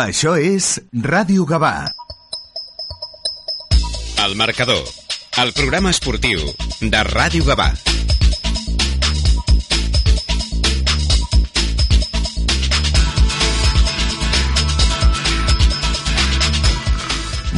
Això és Ràdio Gavà. El marcador, el programa esportiu de Ràdio Gavà.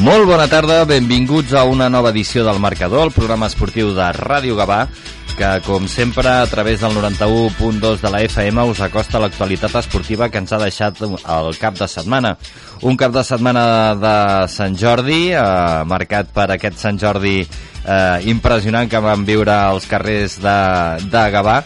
Molt bona tarda, benvinguts a una nova edició del Marcador, el programa esportiu de Ràdio Gavà, que com sempre a través del 91.2 de la FM us acosta l'actualitat esportiva que ens ha deixat el cap de setmana. Un cap de setmana de Sant Jordi, eh, marcat per aquest Sant Jordi eh, impressionant que vam viure als carrers de, de Gavà,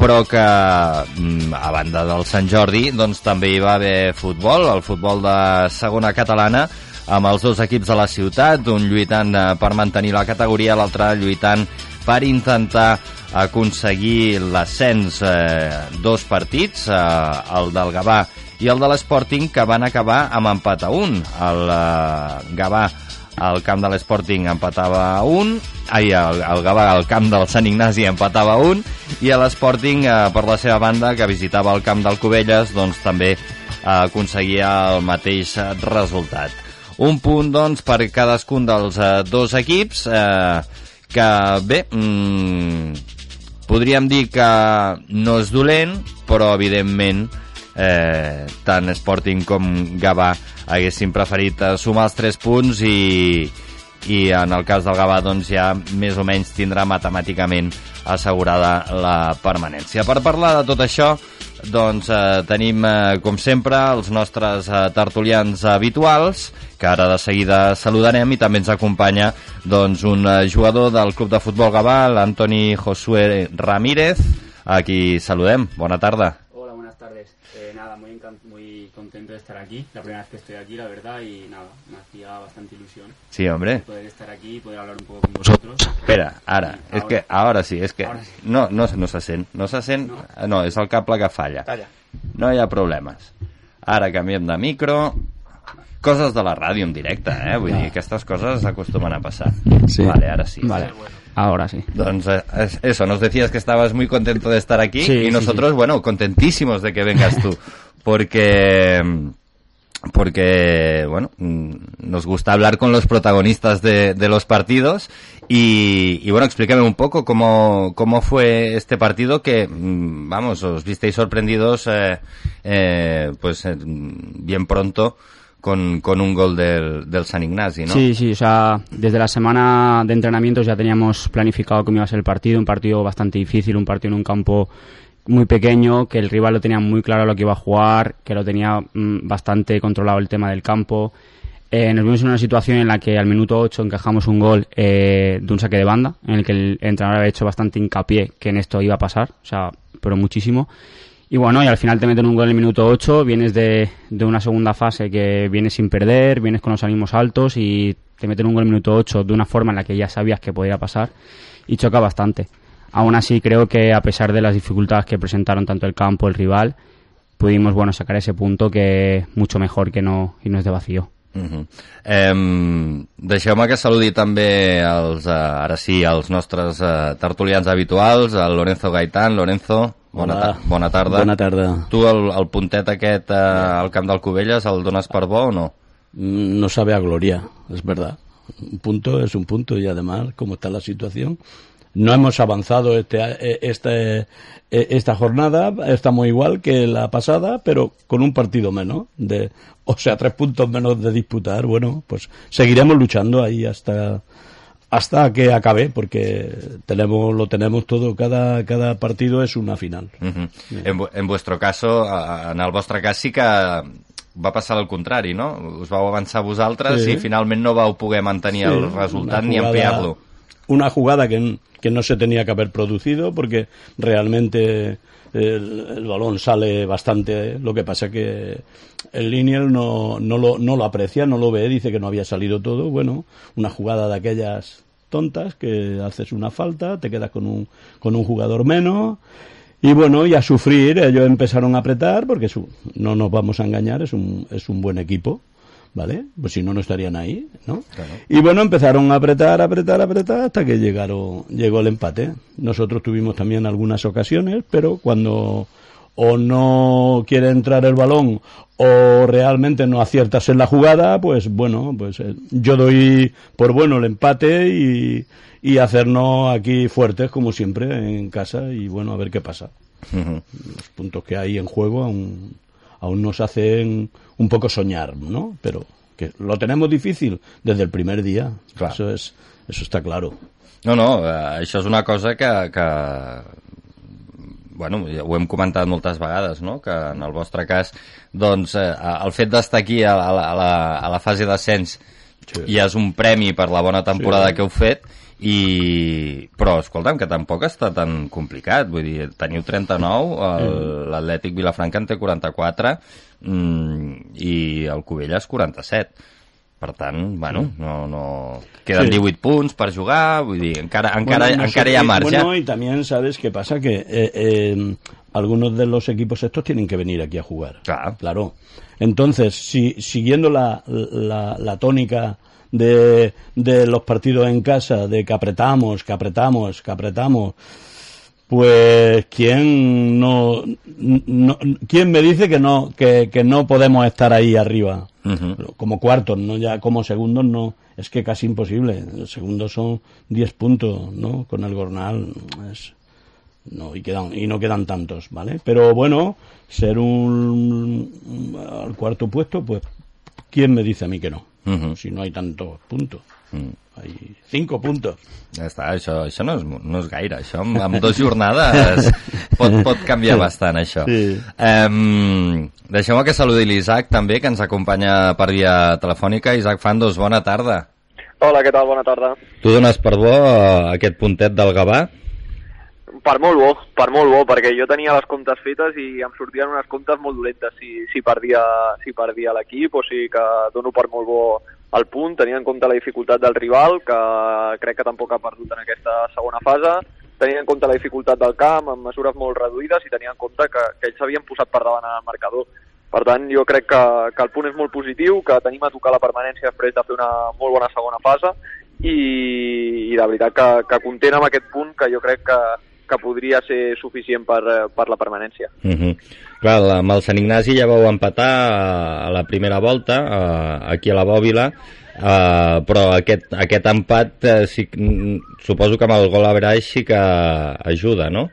però que mm, a banda del Sant Jordi doncs també hi va haver futbol, el futbol de segona catalana, amb els dos equips de la ciutat, un lluitant eh, per mantenir la categoria, l'altre lluitant per intentar aconseguir l'ascens eh, dos partits, eh, el del Gavà i el de l'Sporting, que van acabar amb empat a un. El eh, Gavà al camp de l'Sporting empatava a un, ai, el, el Gavà al camp del Sant Ignasi empatava a un, i l'Sporting, eh, per la seva banda, que visitava el camp del Cubelles, doncs també eh, aconseguia el mateix resultat. Un punt, doncs, per cadascun dels eh, dos equips, eh, que, bé, mm, podríem dir que no és dolent, però, evidentment, eh, tant Sporting com Gavà haguessin preferit eh, sumar els 3 punts i, i en el cas del Gavà doncs ja més o menys tindrà matemàticament assegurada la permanència. Per parlar de tot això doncs eh, tenim, eh, com sempre, els nostres eh, tertulians habituals, que ara de seguida saludarem, i també ens acompanya doncs, un eh, jugador del Club de Futbol Gavà, l'Antoni Josué Ramírez, a qui saludem. Bona tarda. Estar aquí, la primera vez que estoy aquí, la verdad, y nada, me hacía bastante ilusión. Sí, hombre. Poder estar aquí y poder hablar un poco con vosotros. Espera, ara, Sí, és ahora. que ara sí, és que sí. no, no, no se sent, no se sent, no. no, és el cable que falla. Calla. No hi ha problemes. Ara canviem de micro. Coses de la ràdio en directe, eh? Vull dir, aquestes coses acostumen a passar. Sí. Vale, ara sí. Vale, ahora sí. Doncs eh, es- eso, nos decías que estabas muy contento de estar aquí Sí, y sí, nosotros, sí. bueno, contentísimos de que vengas tú, porque porque, bueno, mm, nos gusta hablar con los protagonistas de, los partidos y, y, bueno, explícame un poco cómo, cómo fue este partido que, mm, vamos, os visteis sorprendidos, eh, eh, pues, eh, bien pronto con, con un gol del, del San Ignasi, ¿no? Sí, sí, o sea, desde la semana de entrenamientos ya teníamos planificado cómo iba a ser el partido, un partido bastante difícil, un partido en un campo muy pequeño, que el rival lo tenía muy claro lo que iba a jugar, que lo tenía mm, bastante controlado el tema del campo. Eh, nos vimos en una situación en la que al minuto 8 encajamos un gol eh, de un saque de banda, en el que el entrenador había hecho bastante hincapié que en esto iba a pasar, o sea, pero muchísimo. Y bueno, y al final te meten un gol en el minuto 8, vienes de, de una segunda fase que vienes sin perder, vienes con los ánimos altos y te meten un gol en el minuto 8 de una forma en la que ya sabías que podía pasar y choca bastante. Aún así creo que a pesar de las dificultades que presentaron tanto el campo, el rival, pudimos bueno sacar ese punto que es mucho mejor que no irnos de vacío. Uh -huh. eh, Deixeu-me que saludi també els, eh, ara sí, els nostres eh, tertulians habituals, el Lorenzo Gaitán. Lorenzo, bona, Hola. ta bona tarda. Bona tarda. Tu el, el puntet aquest eh, al camp del Cubelles el dones per bo o no? Mm, No sabe a gloria, es verdad. Un punto es un punto y además, como está la situación, no hemos avanzado este, eh, este, eh, esta jornada, estamos igual que la pasada, pero con un partido menos, de, o sea, tres puntos menos de disputar. Bueno, pues seguiremos luchando ahí hasta hasta que acabe, porque tenemos lo tenemos todo, cada, cada partido es una final. Uh -huh. en, vu- en vuestro caso, en el vostre cas sí que va passar el contrari, no? Us vau avançar vosaltres Sí. i finalment no vau poder mantenir Sí, el resultat ni ampliar-lo. Una jugada que, que no se tenía que haber producido porque realmente el, balón sale bastante. Lo que pasa que el Liniel no, no, lo, no lo aprecia, no lo ve, dice que no había salido todo. Bueno, una jugada de aquellas tontas que haces una falta, te quedas con un, con un jugador menos. Y bueno, y a sufrir, ellos empezaron a apretar, porque su- no nos vamos a engañar, es un, es un buen equipo, ¿vale? Pues si no, no estarían ahí, ¿no? Y bueno, empezaron a apretar, apretar, apretar, hasta que llegaron, llegó el empate. Nosotros tuvimos también algunas ocasiones, pero cuando o no quiere entrar el balón o realmente no aciertas en la jugada, pues bueno, pues eh, yo doy por bueno el empate y, y hacernos aquí fuertes como siempre en casa y bueno, a ver qué pasa. Los puntos que hay en juego aún, aún nos hacen un poco soñar, ¿no? Pero que lo tenemos difícil desde el primer día. Clar. Eso es eso está claro. No, no, eh, això és una cosa que, que bueno, ja ho hem comentat moltes vegades, no? que en el vostre cas, doncs, eh, el fet d'estar aquí a, la- a, la, a la fase d'ascens Sí. ja és un premi per la bona temporada Sí. que heu fet, i... però escolta'm, que tampoc està tan complicat, vull dir, teniu 39, el- l'Atlètic Vilafranca en té 44 mm, i el Covelles 47. Per tant, bueno, no, no... Queden Sí. 18 punts per jugar, vull dir, encara, encara, Bueno, no sé, encara hi ha marge. Bueno, y también sabes qué pasa, que eh, eh, algunos de los equipos estos tienen que venir aquí a jugar. Claro. Claro. Entonces, si siguiendo la, la, la tónica de, de los partidos en casa, de que apretamos, que apretamos, que apretamos, pues quién no, no quién me dice que no que, que no podemos estar ahí arriba como cuartos no ya como segundos no. Es que casi imposible. Los segundos son 10 puntos no con el Gornal es no y quedan y no quedan tantos vale pero bueno ser un, un- al cuarto puesto pues quién me dice a mí que no Ujú. si no hay tantos puntos Mm. hay cinco puntos Ja està, això, això no, és, no és gaire, això amb, amb dues jornades pot, pot canviar bastant, això. Sí. Um, Deixeu-me que saludi l'Isaac també, que ens acompanya per via telefònica. Isaac Fandos, bona tarda. Hola, què tal? Bona tarda. Tu dones per bo eh, aquest puntet del Gavà? Per molt bo, per molt bo, perquè jo tenia les comptes fetes i em sortien unes comptes molt dolentes si, si perdia, si perdia l'equip, o sigui que dono per molt bo el punt, tenint en compte la dificultat del rival, que crec que tampoc ha perdut en aquesta segona fase, tenint en compte la dificultat del camp, amb mesures molt reduïdes, i tenint en compte que, que ells s'havien posat per davant en el marcador. Per tant, jo crec que, que el punt és molt positiu, que tenim a tocar la permanència després de fer una molt bona segona fase, i, i de veritat que, que content amb aquest punt que jo crec que, que podria ser suficient per, eh, per la permanència. Uh -huh. Clar, la- amb el Sant Ignasi ja vau empatar a, la primera volta, a, aquí a la Bòbila, Uh, però aquest, aquest empat eh, sí, mm, suposo que amb el gol a Braix sí que ajuda, no?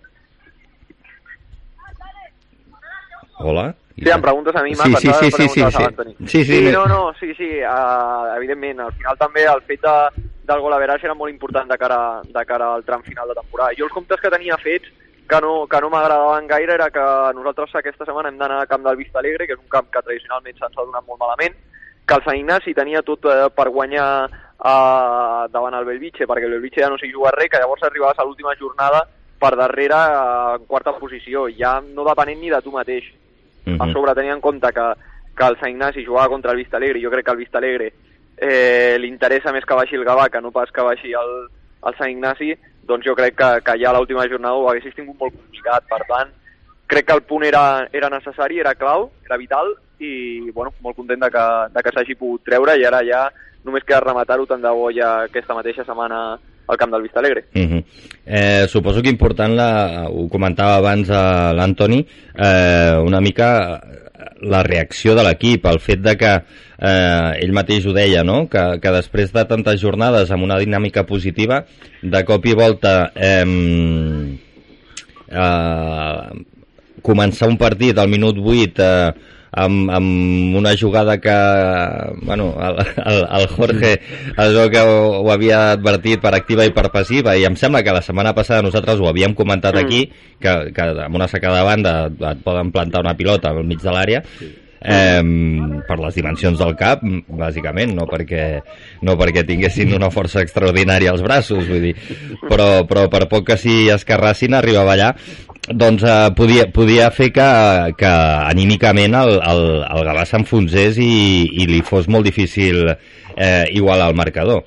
Hola? Sí, em preguntes a mi, Sí, Marc, sí, sí, sí, sí, a sí. Sí, sí, sí, me- no, no, sí, sí, uh, evidentment, al final també el fet de, del gol a era molt important de cara, de cara al tram final de temporada. Jo els comptes que tenia fets que no, que no m'agradaven gaire era que nosaltres aquesta setmana hem d'anar al camp del Vista Alegre, que és un camp que tradicionalment se'ns ha donat molt malament, que el Sant Ignasi tenia tot eh, per guanyar eh, davant el Belvitge, perquè el Belvitge ja no s'hi juga res, que llavors arribaves a l'última jornada per darrere eh, en quarta posició, ja no depenent ni de tu mateix. Mhm. A sobre, tenint en compte que, que el Sant Ignasi jugava contra el Vista Alegre, jo crec que el Vista Alegre eh, li interessa més que baixi el Gavà que no pas que baixi el, el Sant Ignasi, doncs jo crec que, que ja l'última jornada ho haguessis tingut molt complicat. Per tant, crec que el punt era, era necessari, era clau, era vital, i bueno, molt content de que, de que s'hagi pogut treure i ara ja només queda rematar-ho tant de bo ja aquesta mateixa setmana al camp del Vista Alegre. Uh -huh. eh, suposo que important, la, ho comentava abans a l'Antoni, eh, una mica la reacció de l'equip, el fet de que eh, ell mateix ho deia, no? que, que després de tantes jornades amb una dinàmica positiva, de cop i volta eh, eh, començar un partit al minut 8 eh, amb, amb una jugada que bueno, el, el, el Jorge es veu que ho, ho havia advertit per activa i per passiva i em sembla que la setmana passada nosaltres ho havíem comentat Mm. aquí que, que amb una sacada de banda et poden plantar una pilota al mig de l'àrea eh, per les dimensions del cap bàsicament, no perquè, no perquè tinguessin una força extraordinària als braços vull dir, però, però per poc que s'hi escarrassin arribava allà doncs eh, podia, podia fer que, que anímicament el, el, el Gavà s'enfonsés i, i li fos molt difícil eh, igualar el marcador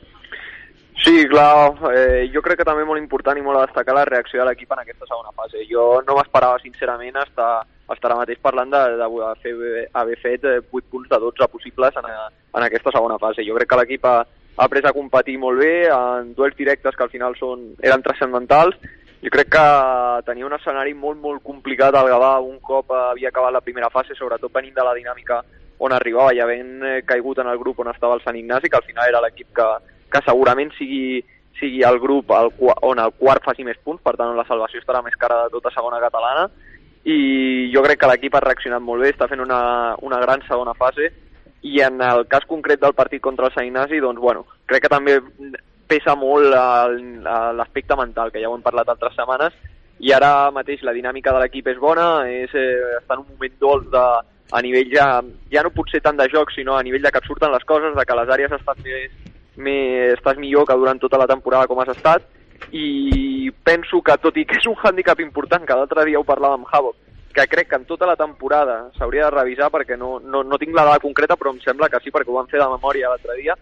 Sí, clar, eh, jo crec que també molt important i molt a destacar la reacció de l'equip en aquesta segona fase. Jo no m'esperava, sincerament, estar, estar ara mateix parlant de, de fer, haver fet eh, 8 punts de 12 possibles en, a, en aquesta segona fase. Jo crec que l'equip ha, ha après a competir molt bé en duels directes que al final són, eren transcendentals jo crec que tenia un escenari molt, molt complicat al Gavà un cop havia acabat la primera fase, sobretot venint de la dinàmica on arribava i havent eh, caigut en el grup on estava el Sant Ignasi, que al final era l'equip que, que segurament sigui, sigui el grup el, on el quart faci més punts, per tant on la salvació estarà més cara de tota segona catalana, i jo crec que l'equip ha reaccionat molt bé, està fent una, una gran segona fase, i en el cas concret del partit contra el Sant Ignasi, doncs, bueno, crec que també pesa molt l'aspecte mental, que ja ho hem parlat altres setmanes, i ara mateix la dinàmica de l'equip és bona, és, eh, està en un moment dolç de, a nivell ja, ja no pot ser tant de joc, sinó a nivell de que et surten les coses, de que les àrees estàs, més, més, estàs millor que durant tota la temporada com has estat, i penso que tot i que és un hàndicap important, que l'altre dia ho parlàvem amb Havok, que crec que en tota la temporada s'hauria de revisar perquè no, no, no tinc la dada concreta però em sembla que sí perquè ho van fer de memòria l'altre dia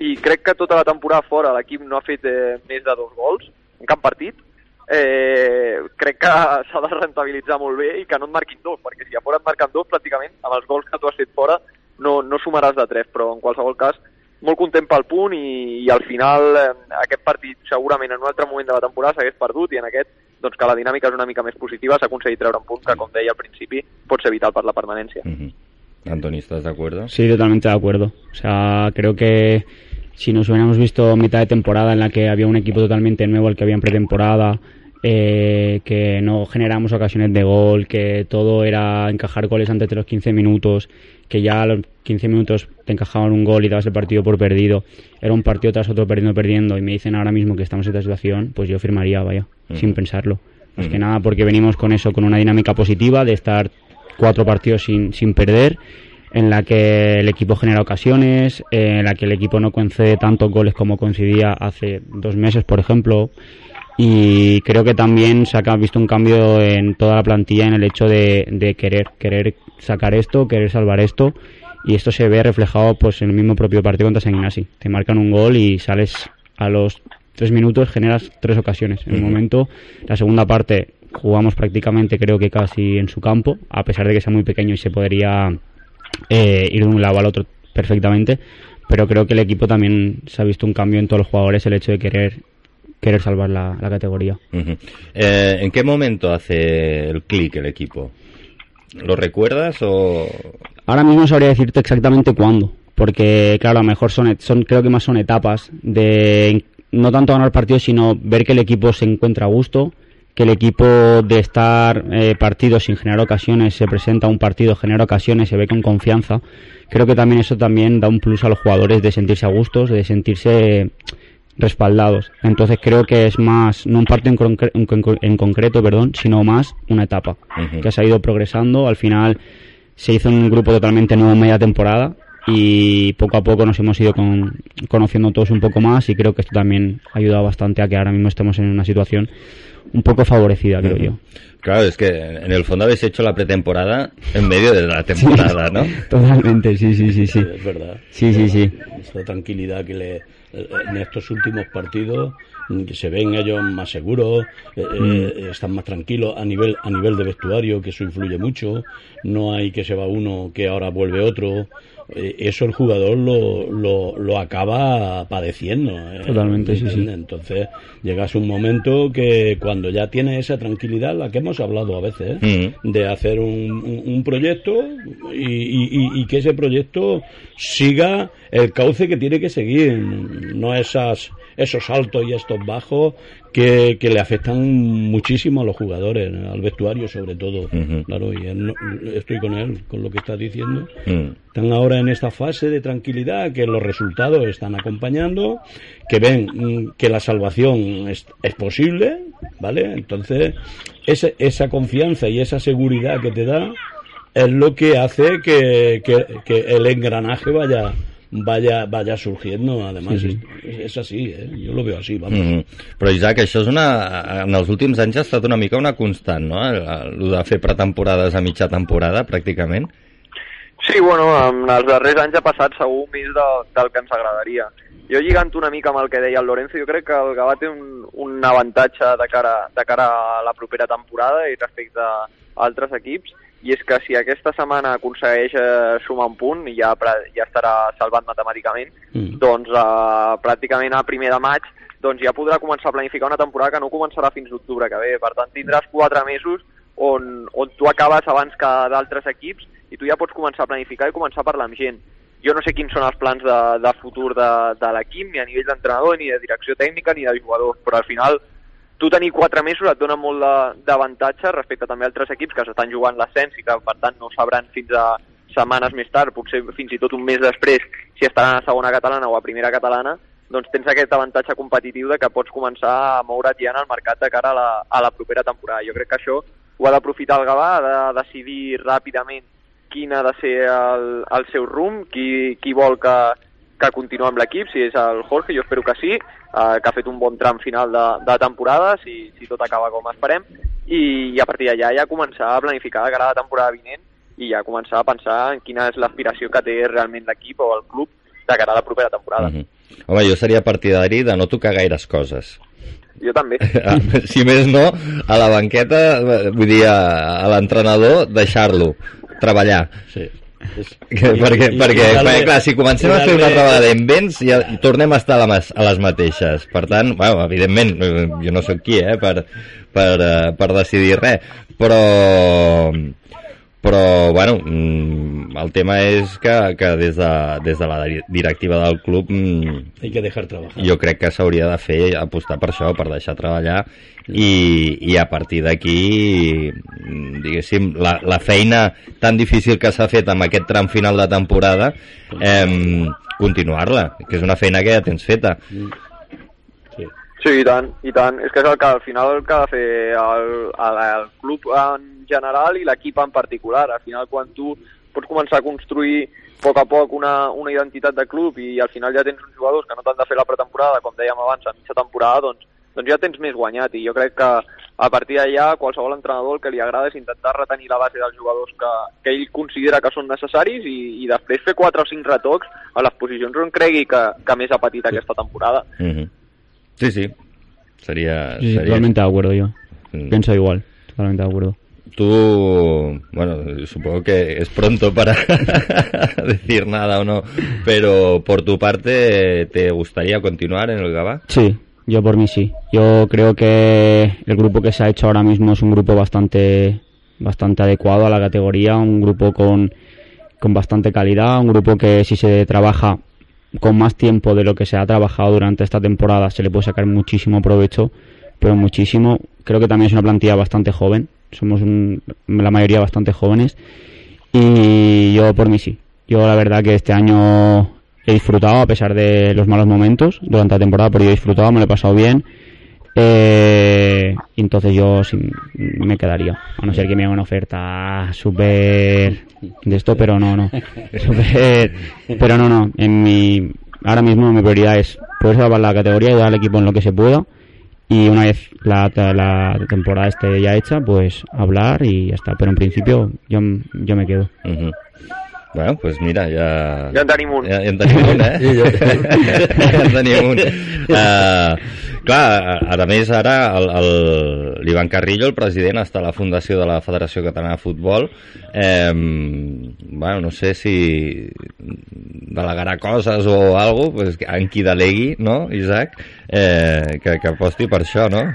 i crec que tota la temporada fora l'equip no ha fet eh, més de dos gols en cap partit eh, crec que s'ha de rentabilitzar molt bé i que no et marquin dos perquè si a fora et marquen dos pràcticament amb els gols que tu has fet fora no, no sumaràs de tres però en qualsevol cas molt content pel punt i, i al final eh, aquest partit segurament en un altre moment de la temporada s'hagués perdut i en aquest doncs que la dinàmica és una mica més positiva, s'ha aconseguit treure un punt que, com deia al principi, pot ser vital per la permanència. Mm -hmm. Antoni, ¿estás de acuerdo? Sí, totalmente de acuerdo. O sea, creo que si nos hubiéramos visto mitad de temporada en la que había un equipo totalmente nuevo al que había en pretemporada, eh, que no generamos ocasiones de gol, que todo era encajar goles antes de los 15 minutos, que ya a los 15 minutos te encajaban un gol y dabas el partido por perdido, era un partido tras otro perdiendo, perdiendo, y me dicen ahora mismo que estamos en esta situación, pues yo firmaría, vaya, sin pensarlo. Más que nada porque venimos con eso, con una dinámica positiva de estar cuatro partidos sin, sin perder, en la que el equipo genera ocasiones, en la que el equipo no concede tantos goles como concedía hace dos meses, por ejemplo. Y creo que también se ha visto un cambio en toda la plantilla en el hecho de, de querer, querer sacar esto, querer salvar esto. Y esto se ve reflejado pues en el mismo propio partido contra San Ignasi. Te marcan un gol y sales a los tres minutos, generas tres ocasiones. En el momento, la segunda parte jugamos prácticamente creo que casi en su campo, a pesar de que sea muy pequeño y se podría eh, ir de un lado al otro perfectamente, pero creo que el equipo también se ha visto un cambio en todos los jugadores, el hecho de querer querer salvar la, la categoría. Uh -huh. eh, ¿En qué momento hace el clic el equipo? ¿Lo recuerdas o...? Ahora mismo sabría decirte exactamente cuándo, porque claro, a lo mejor son, son creo que más son etapas de no tanto ganar partidos, sino ver que el equipo se encuentra a gusto, que el equipo de estar eh, partidos sin generar ocasiones se presenta a un partido, genera ocasiones, se ve con confianza. Creo que también eso también da un plus a los jugadores de sentirse a gustos, de sentirse respaldados. Entonces creo que es más, no un partido en, en, en concreto, perdón, sino más una etapa Uh -huh. que se ha ido progresando. Al final se hizo un grupo totalmente nuevo en media temporada y poco a poco nos hemos ido con, conociendo todos un poco más y creo que esto también ha ayudado bastante a que ahora mismo estemos en una situación un poco favorecida, creo yo. Claro, es que en el fondo habéis hecho la pretemporada en medio de la temporada, ¿no? Totalmente, sí, sí, sí, sí. Es verdad. Sí, sí, sí. Esta tranquilidad que le en estos últimos partidos que se ven ellos más seguros, eh, eh, están más tranquilos a nivel a nivel de vestuario, que eso influye mucho. No hay que se va uno que ahora vuelve otro. Eh, eso el jugador lo, lo, lo acaba padeciendo. ¿eh? Totalmente, sí, sí. Entonces llegas a un momento que cuando ya tienes esa tranquilidad, la que hemos hablado a veces, ¿eh? Mm. de hacer un, un- un proyecto y, y- y- y que ese proyecto siga el cauce que tiene que seguir, no esas, esos altos y estos bajos que, que le afectan muchísimo a los jugadores, al vestuario sobre todo. Claro, y él no- estoy con él, con lo que está diciendo. Mm. Están ahora en esta fase de tranquilidad, que los resultados están acompañando, que ven mm, que la salvación es, es posible, ¿vale? Entonces, esa, esa confianza y esa seguridad que te da es lo que hace que, que, que el engranaje vaya vaya vaya surgiendo además Sí, sí. Es, es así ¿eh? yo lo veo así vamos Mm. Però Isaac, això és una... En els últims anys ha estat una mica una constant, no? El, el de fer pretemporades a mitja temporada, pràcticament. Sí, bueno, en els darrers anys ha passat segur més de, del que ens agradaria. Jo lligant una mica amb el que deia el Lorenzo, jo crec que el Gavà té un, un avantatge de cara, de cara a la propera temporada i respecte a altres equips, i és que si aquesta setmana aconsegueix eh, sumar un punt i ja, ja estarà salvat matemàticament, Mm. doncs eh, pràcticament a primer de maig doncs ja podrà començar a planificar una temporada que no començarà fins l'octubre que ve. Per tant, tindràs quatre mesos on, on tu acabes abans que d'altres equips i tu ja pots començar a planificar i començar a parlar amb gent. Jo no sé quins són els plans de, de futur de, de l'equip, ni a nivell d'entrenador, ni de direcció tècnica, ni de jugadors, però al final tu tenir quatre mesos et dona molt d'avantatge respecte també a altres equips que s'estan jugant l'ascens i que per tant no sabran fins a setmanes més tard, potser fins i tot un mes després, si estaran a segona catalana o a primera catalana, doncs tens aquest avantatge competitiu de que pots començar a moure't ja en el mercat de cara a la, a la propera temporada. Jo crec que això ho ha d'aprofitar el Gavà, ha de decidir ràpidament quin ha de ser el, el seu rumb, qui, qui vol que, que continuï amb l'equip, si és el Jorge, jo espero que sí, eh, que ha fet un bon tram final de, de temporada, si, si tot acaba com esperem, i, i a partir d'allà ja començar a planificar de cara a la temporada vinent i ja començar a pensar en quina és l'aspiració que té realment l'equip o el club de cara a la propera temporada. Mhm. Home, jo seria partidari de no tocar gaires coses. Jo també. Ah, si més no, a la banqueta, vull dir, a, a l'entrenador, deixar-lo treballar. Sí. Que, perquè, i- perquè i darle- clar, si comencem a fer una trobada d'invents ja tornem a estar a, mas- a les mateixes. Per tant, bueno, evidentment jo no sóc qui eh, per, per, eh, per decidir res. Però però bueno mm, el tema és que, que des, de, des de la di- directiva del club mm, Hay que dejar trabajar. jo crec que s'hauria de fer apostar per això, per deixar treballar i, i a partir d'aquí mm, diguéssim, la, la feina tan difícil que s'ha fet amb aquest tram final de temporada eh, continuar-la, que és una feina que ja tens feta Sí. Sí, i tant, i tant. És que és el que al final el que ha de fer el, el, el club en general i l'equip en particular. Al final, quan tu pots començar a construir a poc a poc una, una identitat de club i al final ja tens uns jugadors que no t'han de fer la pretemporada, com dèiem abans, a mitja temporada, doncs, doncs ja tens més guanyat. I jo crec que a partir d'allà qualsevol entrenador el que li agrada és intentar retenir la base dels jugadors que, que ell considera que són necessaris i, i després fer quatre o cinc retocs a les posicions on cregui que, que més ha patit aquesta temporada. mm -hmm. sí, sí seria, Sí, sí, seria... totalmente de acuerdo yo. Mm. Pienso igual, totalmente de acuerdo. Tú, bueno, supongo que es pronto para decir nada o no, pero por tu parte, ¿te gustaría continuar en el Gabá? Sí, yo por mí sí. Yo creo que el grupo que se ha hecho ahora mismo es un grupo bastante, bastante adecuado a la categoría, un grupo con, con bastante calidad, un grupo que si se trabaja con más tiempo de lo que se ha trabajado durante esta temporada se le puede sacar muchísimo provecho, pero muchísimo. Creo que también es una plantilla bastante joven, somos un- la mayoría bastante jóvenes y yo por mí sí. Yo la verdad que este año he disfrutado a pesar de los malos momentos durante la temporada, pero yo he disfrutado, me lo he pasado bien. Eh, y entonces yo sí me quedaría, a no ser que me haga una oferta súper de esto, pero no, no. Súper- pero no, no. En mi, ahora mismo mi prioridad es poder salvar la categoría y dar al equipo en lo que se pueda. Y una vez la, la temporada esté ya hecha, pues hablar y ya está. Pero en principio yo, yo me quedo. Bueno, pues mira, ja... Ja en tenim un. Ja, ja en tenim un, eh? ja en tenim un. Uh, clar, a més ara l'Ivan Carrillo, el president, està a la fundació de la Federació Catalana de Futbol. Eh, bueno, no sé si delegarà coses o alguna cosa, pues, en qui delegui, no, Isaac? Eh, que, que aposti per això, no?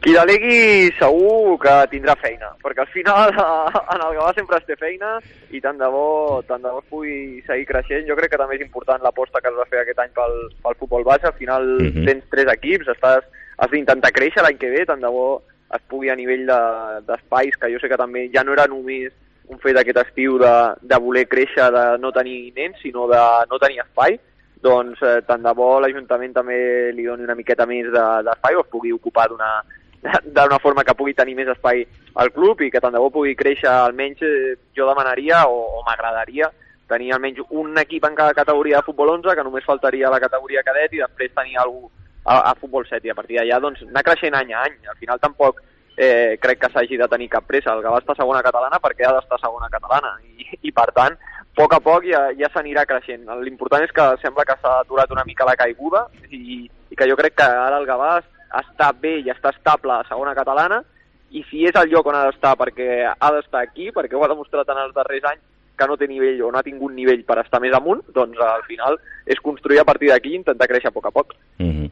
Qui delegui segur que tindrà feina, perquè al final en el Gavà sempre es té feina i tant de bo, tant de bo es pugui seguir creixent. Jo crec que també és important l'aposta que es va fer aquest any pel, pel futbol base. Al final Mhm. tens tres equips, estàs, has d'intentar créixer l'any que ve, tant de bo es pugui a nivell de- d'espais, que jo sé que també ja no era només un fet aquest estiu de, de voler créixer, de no tenir nens, sinó de no tenir espai, doncs eh, tant de bo l'Ajuntament també li doni una miqueta més de- d'espai o es pugui ocupar d'una d'una forma que pugui tenir més espai al club i que tant de bo pugui créixer almenys eh, jo demanaria o, o m'agradaria tenir almenys un equip en cada categoria de futbol 11 que només faltaria la categoria cadet i després tenir algú a, a futbol 7 i a partir d'allà doncs anar creixent any a any. Al final tampoc eh, crec que s'hagi de tenir cap pressa. El Gavà està a segona catalana perquè ha d'estar segona catalana. I, i per tant a poc a poc ja, ja s'anirà creixent. L'important és que sembla que s'ha aturat una mica la caiguda i, i que jo crec que ara el Gavà està bé i està estable a segona catalana i si és el lloc on ha d'estar perquè ha d'estar aquí, perquè ho ha demostrat en els darrers anys, que no té nivell o no ha tingut nivell per estar més amunt, doncs al final és construir a partir d'aquí i intentar créixer a poc a poc. Mm -hmm.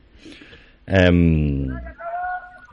em...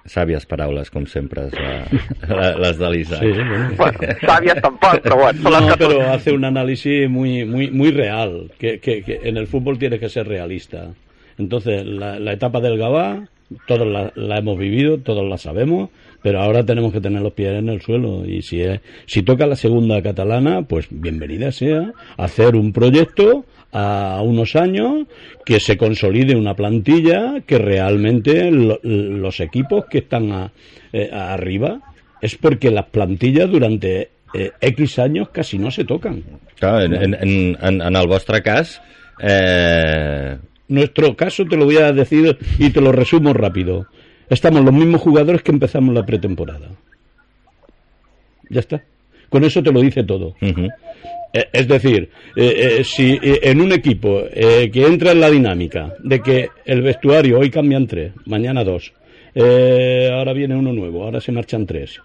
Sàvies paraules, com sempre, la, les de l'Isaac. Sí, bueno. Bueno, sàvies tampoc, però bueno, són les No, pero hace un análisis muy, muy, muy real, que, que, que en el fútbol tiene que ser realista. Entonces, la, la etapa del Gabá, todos la, la hemos vivido, todos la sabemos, pero ahora tenemos que tener los pies en el suelo. Y si, es, si toca la segunda catalana, pues bienvenida sea hacer un proyecto a unos años que se consolide una plantilla que realmente lo- los equipos que están eh, arriba es porque las plantillas durante eh, X años casi no se tocan. Clar, en, en, en, en, eh, Nuestro caso te lo voy a decir y te lo resumo rápido. Estamos los mismos jugadores que empezamos la pretemporada. Ya está. Con eso te lo dice todo. Eh, Es decir, eh, eh, si en un equipo eh, que entra en la dinámica de que el vestuario hoy cambian tres, mañana dos, ahora viene uno nuevo, ahora se marchan tres,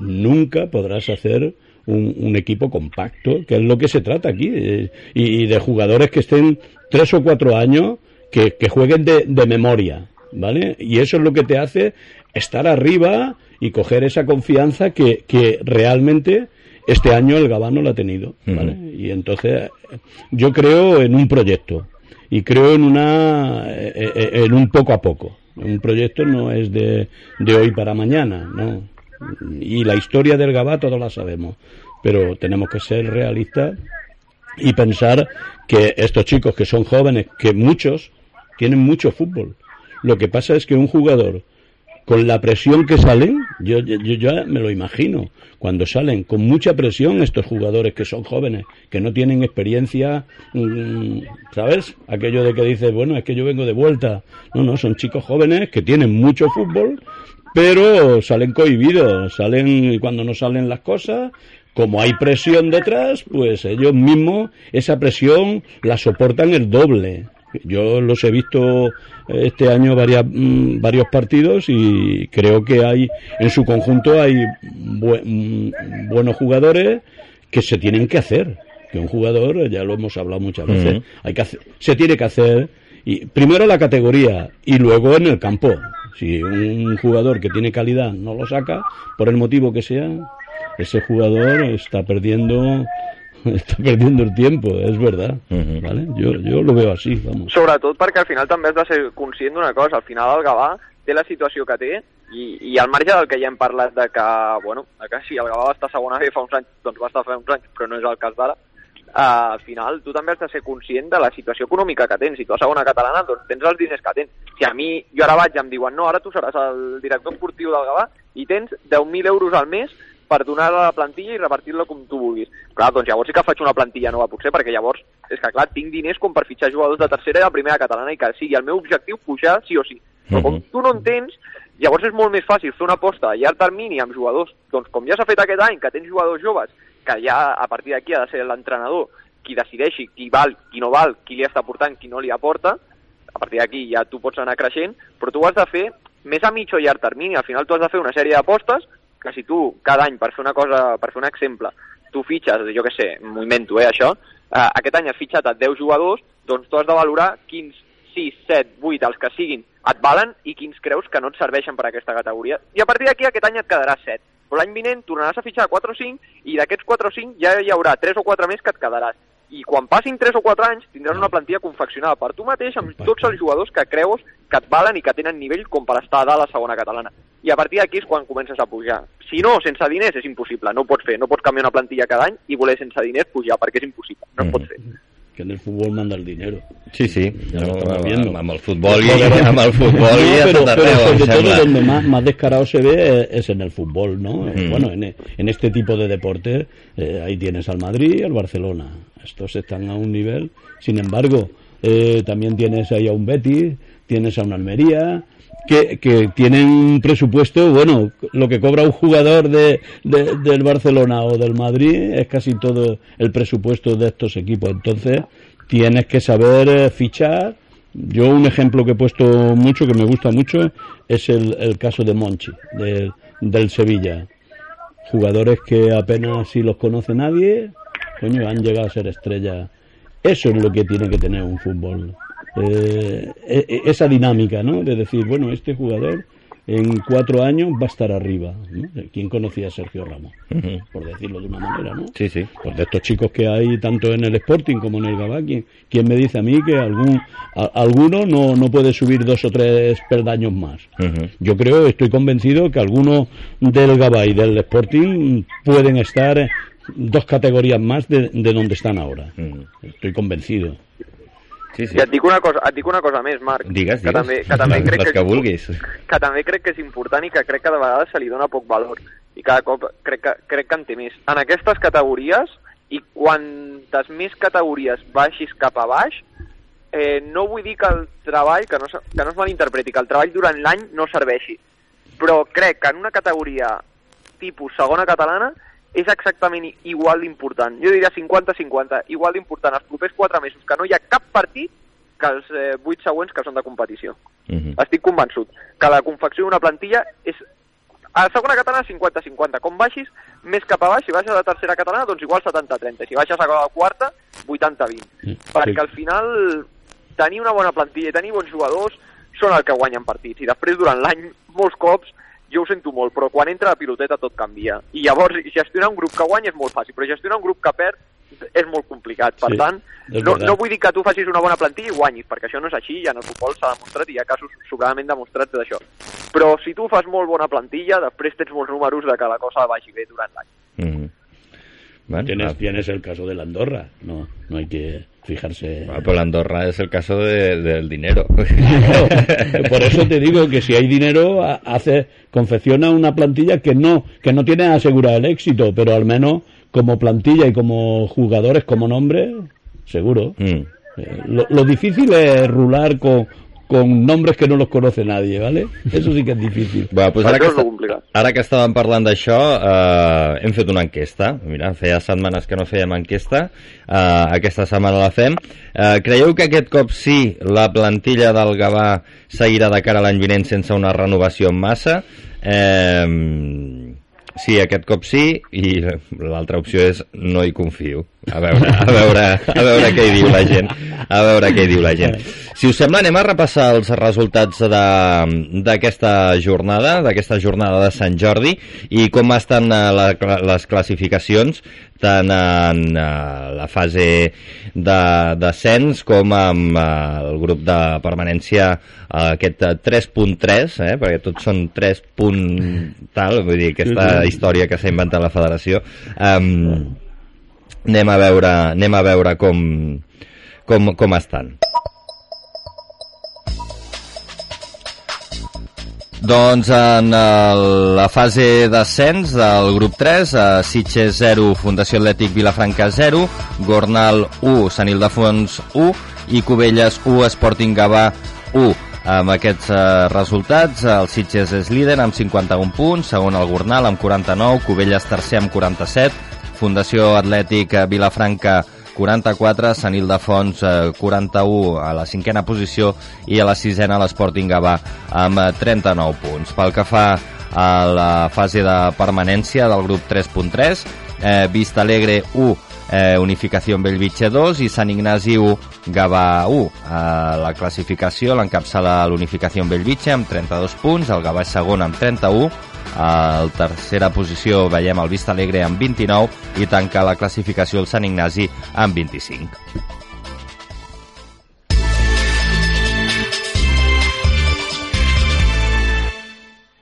nunca podrás hacer un, un equipo compacto, que es lo que se trata aquí, eh, y, y de jugadores que estén tres o cuatro años, que, que jueguen de, de memoria, ¿vale? Y eso es lo que te hace estar arriba y coger esa confianza que, que realmente este año el Gabá no lo ha tenido, ¿vale? Y entonces yo creo en un proyecto y creo en una eh, eh, en un poco a poco. Un proyecto no es de, de hoy para mañana, no. Y la historia del Gabá todos la sabemos, pero tenemos que ser realistas y pensar que estos chicos que son jóvenes, que muchos tienen mucho fútbol. Lo que pasa es que un jugador con la presión que salen, yo, yo, yo ya me lo imagino, cuando salen con mucha presión estos jugadores que son jóvenes, que no tienen experiencia, mm, ¿sabes? Aquello de que dices, bueno, es que yo vengo de vuelta. No, no, son chicos jóvenes que tienen mucho fútbol, pero salen cohibidos, salen y cuando no salen las cosas, como hay presión detrás, pues ellos mismos esa presión la soportan el doble. Yo los he visto este año varias, mm, varios partidos y creo que hay en su conjunto hay mm, buenos jugadores que se tienen que hacer. Que un jugador, ya lo hemos hablado muchas veces, hay que hacer- se tiene que hacer y primero la categoría y luego en el campo. Si un jugador que tiene calidad no lo saca, por el motivo que sea, ese jugador está perdiendo está perdiendo el tiempo, es verdad. ¿vale? yo, yo lo veo así, vamos. Sobretot perquè al final també has de ser conscient d'una cosa, al final el Gavà té la situació que té i, i al marge del que ja hem parlat de que, bueno, de que sí, el Gavà va estar a segona B fa uns anys, doncs va estar fa uns anys, però no és el cas d'ara, uh, al final tu també has de ser conscient de la situació econòmica que tens. Si tu a segona catalana, doncs tens els diners que tens. Si a mi, jo ara vaig i em diuen, no, ara tu seràs el director esportiu del Gavà i tens 10.000 euros al mes per donar a la plantilla i repartir-la com tu vulguis. Clar, doncs llavors sí que faig una plantilla nova, potser, perquè llavors, és que clar, tinc diners com per fitxar jugadors de tercera i de primera catalana i que sigui el meu objectiu pujar sí o sí. Però com Mhm. tu no en tens, llavors és molt més fàcil fer una aposta a llarg termini amb jugadors, doncs com ja s'ha fet aquest any, que tens jugadors joves, que ja a partir d'aquí ha de ser l'entrenador qui decideixi qui val, qui no val, qui li està portant, qui no li aporta, a partir d'aquí ja tu pots anar creixent, però tu has de fer més a mig o llarg termini. Al final tu has de fer una sèrie d'apostes que si tu cada any, per fer una cosa, per fer un exemple, tu fitxes, jo què sé, m'ho invento, eh, això, eh, aquest any has fitxat a 10 jugadors, doncs tu has de valorar quins 6, 7, 8, els que siguin, et valen i quins creus que no et serveixen per a aquesta categoria. I a partir d'aquí aquest any et quedarà 7. Però l'any vinent tornaràs a fitxar 4 o 5 i d'aquests 4 o 5 ja hi haurà 3 o 4 més que et quedaràs. I quan passin 3 o 4 anys tindràs una plantilla confeccionada per tu mateix amb tots els jugadors que creus que et valen i que tenen nivell com per estar a dalt a la segona catalana. I a partir d'aquí és quan comences a pujar. Si no, sense diners és impossible, no ho pots fer. No pots canviar una plantilla cada any i voler sense diners pujar, perquè és impossible, no es pot fer. Que en el fútbol manda el dinero. Sí, sí, Ja lo amb, estamos viendo. amb el futbol i amb el futbol No, i pero, sobre todo donde más, más descarado se ve es en el fútbol, ¿no? Mm. Bueno, en, en este tipo de deportes, eh, ahí tienes al Madrid y al Barcelona. Estos están a un nivel. Sin embargo, eh, también tienes ahí a un Betis, tienes a un Almería, que, que tienen un presupuesto, bueno, lo que cobra un jugador de, de- del Barcelona o del Madrid es casi todo el presupuesto de estos equipos. Entonces, tienes que saber eh, fichar. Yo un ejemplo que he puesto mucho, que me gusta mucho, es el, el caso de Monchi, del, del Sevilla. Jugadores que apenas si los conoce nadie, coño, han llegado a ser estrellas. Eso es lo que tiene que tener un fútbol. Eh, e- e- esa dinámica, ¿no? De decir, bueno, este jugador en cuatro años va a estar arriba. ¿no? ¿Quién conocía a Sergio Ramos? Por decirlo de una manera, ¿no? Sí, sí. Pues de estos chicos que hay tanto en el Sporting como en el Gabá, ¿quién, quién me dice a mí que algún a- alguno no, no puede subir dos o tres peldaños más? Yo creo, estoy convencido que algunos del Gabá y del Sporting pueden estar eh, dos categorías más de, de donde están ahora. Estoy convencido. Sí, sí. I et dic una cosa, et dic una cosa més, Marc. Digues, que digues. també, que també Les- crec les que, que vulguis. que també crec que és important i que crec que de vegades se li dona poc valor i cada cop crec que, crec que en té més. En aquestes categories i quantes més categories baixis cap a baix, eh, no vull dir que el treball, que no, que no es malinterpreti, que el treball durant l'any no serveixi, però crec que en una categoria tipus segona catalana és exactament igual d'important. Jo diria 50-50, igual d'important els propers 4 mesos, que no hi ha cap partit que els eh, 8 següents que són de competició. Mhm. Estic convençut que la confecció d'una plantilla és a la segona catalana 50-50. Com baixis més cap a baix, si baixes a la tercera catalana, doncs igual 70-30. Si baixes a la quarta, 80-20. Sí. Perquè al final tenir una bona plantilla i tenir bons jugadors són el que guanyen partits. I després, durant l'any, molts cops, jo ho sento molt, però quan entra la piloteta tot canvia. I llavors, gestionar un grup que guanya és molt fàcil, però gestionar un grup que perd és molt complicat. Per Sí, tant, no, no vull dir que tu facis una bona plantilla i guanyis, perquè això no és així, i en el futbol s'ha demostrat i hi ha casos sobradament demostrats d'això. Però si tu fas molt bona plantilla, després tens molts números de que la cosa vagi bé durant l'any. Mhm. Bueno, Tienes, ah, tienes el caso de la Andorra. No, no hay que fijarse. ah, pero la Andorra es el caso de- del dinero. Claro, por eso te digo que si hay dinero ha- hace confecciona una plantilla que no que no tiene asegurado el éxito, pero al menos como plantilla y como jugadores como nombre seguro. Mm. Eh, Lo, lo difícil es rular con, con nombres que no los conoce nadie, ¿vale? Eso sí que es difícil. Bueno, pues ara, que és està, ara que estàvem parlant d'això, eh, hem fet una enquesta. Mira, feia setmanes que no fèiem enquesta, eh, aquesta setmana la fem. Eh, creieu que aquest cop sí la plantilla del Gavà seguirà de cara a l'any vinent sense una renovació en massa? Eh, sí, aquest cop sí, i l'altra opció és no hi confio. A veure, a veure, a veure què hi diu la gent. A veure què hi diu la gent. Si us sembla, anem a repassar els resultats de- d'aquesta jornada, d'aquesta jornada de Sant Jordi, i com estan eh, la, les classificacions, tant en eh, la fase de descens com amb eh, el grup de permanència aquest eh, 3.3, eh, perquè tots són 3. punt tal, vull dir, aquesta història que s'ha inventat la federació. Um, anem a veure, anem a veure com, com, com estan. Doncs en el, la fase d'ascens del grup 3, eh, Sitges 0, Fundació Atlètic Vilafranca 0, Gornal 1, Sant Ildefons 1 i Cubelles 1, Sporting Gavà 1. Amb aquests eh, resultats, el Sitges és líder amb 51 punts, segon el Gornal amb 49, Cubelles tercer amb 47, Fundació Atlètic eh, Vilafranca 44, Sant Ildefons eh, 41 a la cinquena posició i a la sisena l'Sporting Gavà amb eh, 39 punts. Pel que fa a la fase de permanència del grup 3.3, eh, Vista Alegre 1, eh, Unificació Bellvitge 2 i Sant Ignasi 1, Gavà 1. A la classificació l'encapçala l'Unificació Bellvitge amb 32 punts, el Gavà és segon amb 31, a la tercera posició veiem el Vista Alegre amb 29 i tanca la classificació el Sant Ignasi amb 25.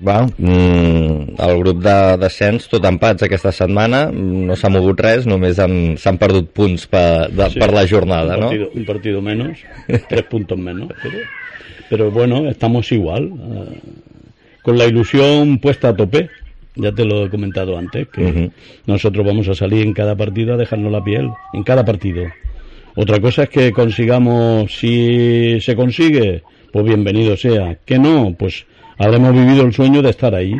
Va, mm, el grup de descens, tot empats aquesta setmana, no s'ha mogut res, només han- s'han perdut punts per, de, Sí, per la jornada, un no? partido, un partido menos, tres puntos menos. Pero, pero bueno, estamos igual, eh, con la ilusión puesta a tope. Ya te lo he comentado antes, que Ujú. nosotros vamos a salir en cada partido a dejarnos la piel, en cada partido. Otra cosa es que consigamos, si se consigue, pues bienvenido sea. Que no, pues habremos vivido el sueño de estar ahí,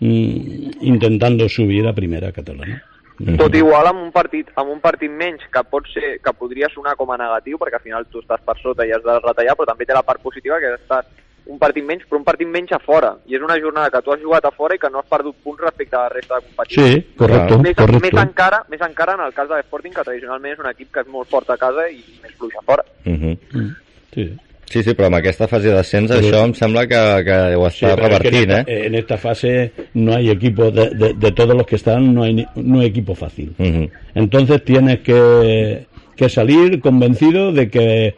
mm, intentando subir a primera catalana. Tot igual amb un partit amb un partit menys que pot ser que podria sonar com a negatiu perquè al final tu estàs per sota i has de retallar però també té la part positiva que estàs un partit menys, però un partit menys a fora. I és una jornada que tu has jugat a fora i que no has perdut punts respecte a la resta de competicions. Sí, correcto, més, correcto. Més encara, més encara en el cas de l'Sporting, que tradicionalment és un equip que és molt fort a casa i més fluix a fora. Uh -huh. Mm. Sí. Sí, sí, però amb aquesta fase d'ascens això em sembla que, que ho Sí, està es que en, esta, eh? en esta fase no hay equipo, de, de- de todos los que están, no hay, no hay equipo fácil. Uh -huh. Entonces tienes que, que salir convencido de que,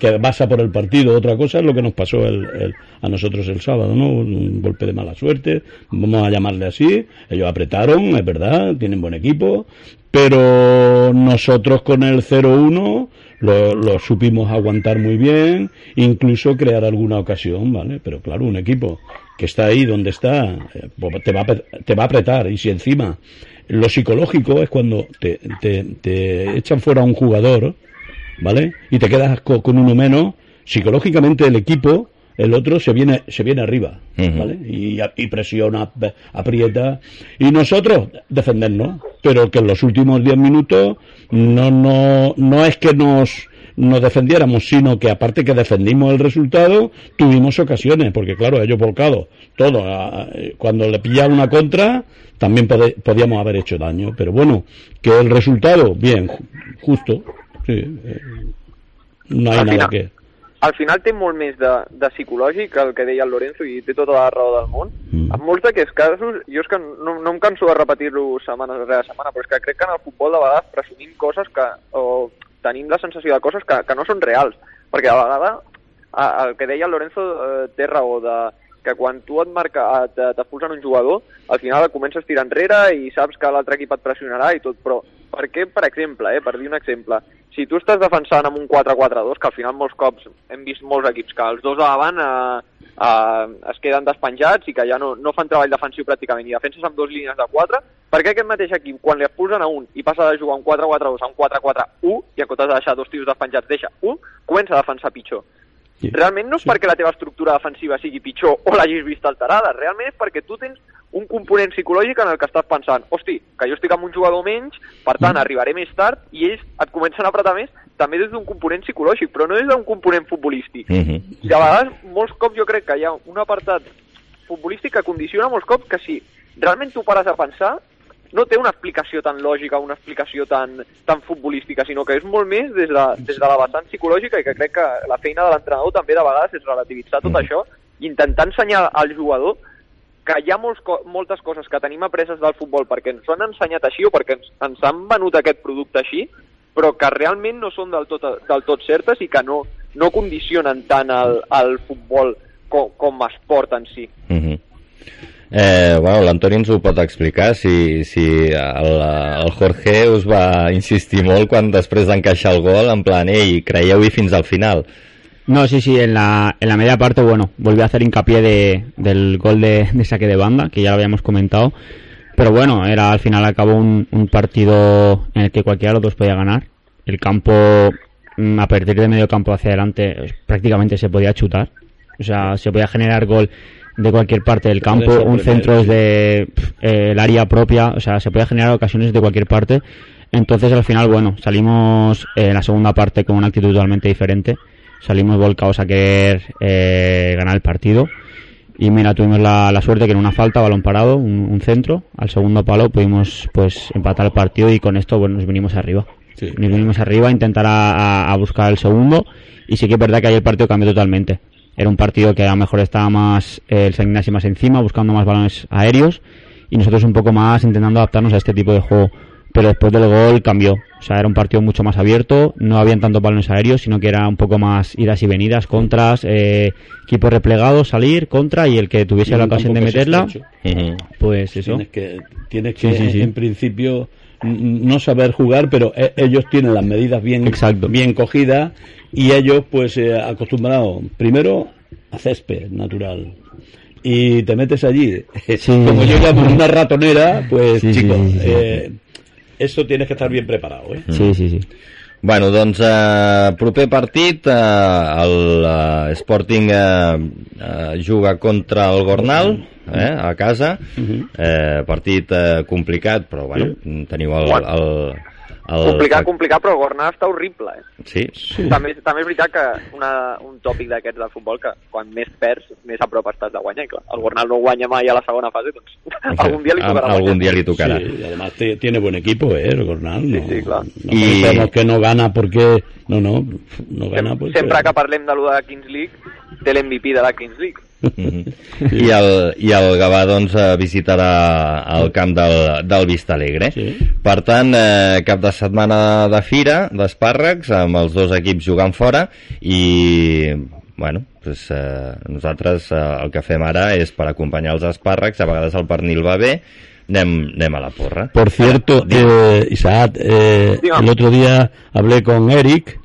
que vas a por el partido. Otra cosa es lo que nos pasó el- el- a nosotros el sábado, ¿no? Un golpe de mala suerte, vamos a llamarle así. Ellos apretaron, es verdad, tienen buen equipo, pero nosotros con el 0-1 lo, lo supimos aguantar muy bien, incluso crear alguna ocasión, ¿vale? Pero claro, un equipo que está ahí donde está, eh, pues te va, te va a apretar y si encima lo psicológico es cuando te, te, te echan fuera un jugador, ¿vale? Y te quedas co- con uno menos, psicológicamente el equipo, el otro se viene, se viene arriba. ¿vale? Y, y presiona, ap- aprieta. Y nosotros defendernos, pero que en los últimos 10 minutos no, no, no es que nos, nos defendiéramos, sino que aparte que defendimos el resultado, tuvimos ocasiones, porque claro, ellos volcados, todo, cuando le pillaron una contra, también podíamos haber hecho daño, pero bueno, que el resultado, bien, ju- justo, sí, eh, no hay nada que... al final té molt més de, de psicològic el que deia el Lorenzo i té tota la raó del món. Mm. En molts d'aquests casos, jo és que no, no em canso de repetir-lo setmana rere setmana, però és que crec que en el futbol de vegades presumim coses que, o tenim la sensació de coses que, que no són reals. Perquè a vegades a- el que deia el Lorenzo eh, té raó de que quan tu et marca, t'expulsen un jugador, al final comences a tirar enrere i saps que l'altre equip et pressionarà i tot, però per què, per exemple, eh, per dir un exemple, si tu estàs defensant amb un 4-4-2, que al final molts cops hem vist molts equips que els dos de davant eh, eh, es queden despenjats i que ja no, no fan treball defensiu pràcticament i defenses amb dues línies de 4, per què aquest mateix equip, quan li expulsen a un i passa de jugar un 4-4-2 a un 4-4-1 i en comptes de deixar dos tios despenjats deixa un, comença a defensar pitjor. Sí. Realment no és perquè la teva estructura defensiva sigui pitjor o l'hagis vist alterada, realment és perquè tu tens un component psicològic en el que estàs pensant hosti, que jo estic amb un jugador menys, per tant arribaré més tard i ells et comencen a apretar més també des d'un component psicològic, però no des d'un component futbolístic. Uh -huh. I a vegades, molts cops jo crec que hi ha un apartat futbolístic que condiciona molts cops que si realment tu pares a pensar no té una explicació tan lògica, una explicació tan, tan futbolística, sinó que és molt més des de, des de la vessant psicològica i que crec que la feina de l'entrenador també de vegades és relativitzar tot això i intentar ensenyar al jugador que hi ha molts, moltes coses que tenim apreses del futbol perquè ens han ensenyat així o perquè ens, ens han venut aquest producte així, però que realment no són del tot, del tot certes i que no, no condicionen tant el, el futbol com, com a esport en si. Uh -huh. Eh, bueno, l'Antoni ens ho pot explicar si, si el, el Jorge us va insistir molt quan després d'encaixar el gol en plan, ei, creieu-hi fins al final No, sí, sí, en la, en la media parte, bueno, volví a hacer hincapié de, del gol de, de saque de banda, que ya lo habíamos comentado. Pero bueno, era al final acabó un, un partido en el que cualquiera de los dos podía ganar. El campo, mm, a partir de medio campo hacia adelante, prácticamente se podía chutar. O sea, se podía generar gol de cualquier parte del campo. Un centro desde eh, el área propia, o sea, se podía generar ocasiones de cualquier parte. Entonces, al final, bueno, salimos eh, en la segunda parte con una actitud totalmente diferente. Salimos volcados a querer eh, ganar el partido. Y mira, tuvimos la, la suerte que en una falta, balón parado, un, un centro, al segundo palo pudimos pues empatar el partido y con esto bueno, nos vinimos arriba. Sí. Nos vinimos arriba a intentar a, buscar el segundo y sí que es verdad que ahí el partido cambió totalmente. Era un partido que a lo mejor estaba más eh, el San Ignacio más encima, buscando más balones aéreos y nosotros un poco más intentando adaptarnos a este tipo de juego. Pero después del gol cambió. O sea, era un partido mucho más abierto, no habían tantos balones aéreos, sino que era un poco más idas y venidas, contras, eh, equipo replegado, salir, contra y el que tuviese la ocasión de meterla, pues eso. Tienes que, tienes Sí, que sí, sí. en principio no saber jugar, pero e- ellos tienen las medidas bien, Exacto. bien cogidas y ellos pues eh, acostumbrados primero a césped natural y te metes allí como yo llamo una ratonera pues Sí, sí, chicos sí, sí, sí. eh, eso tienes que estar bien preparado ¿eh? Sí, sí, sí. Bueno, doncs eh, proper partit eh, el eh, Sporting eh, eh, juga contra el Gornal eh, a casa Mhm. eh, partit eh, complicat però bueno, teniu el, el, El... Complicat, complicat, però el Gornal està horrible, eh? Sí? Sí. També, també és veritat que una, un tòpic d'aquests del futbol que quan més perds, més a prop estàs de guanyar. i Clar, el Gornal no guanya mai a la segona fase, doncs algun dia li tocarà Al- Algun guanyar. dia li tocarà. Sí, y además tiene buen equipo, ¿eh? El Gornal. No, sí, claro. no Y- pensemos que no gana porque... No, no, no gana porque... Sempre que parlem de lo de la Kings League, té l'MVP de la Kings League. I, el, I el Gavà doncs, eh, visitarà el camp del, del Vista Alegre. Sí. Per tant, eh, cap de setmana de fira, d'espàrrecs, amb els dos equips jugant fora i, bueno, pues, eh, nosaltres eh, el que fem ara és per acompanyar els espàrrecs, a vegades el pernil va bé, anem, anem a la porra. Por cierto, eh, Isaac, eh, el otro día hablé con Eric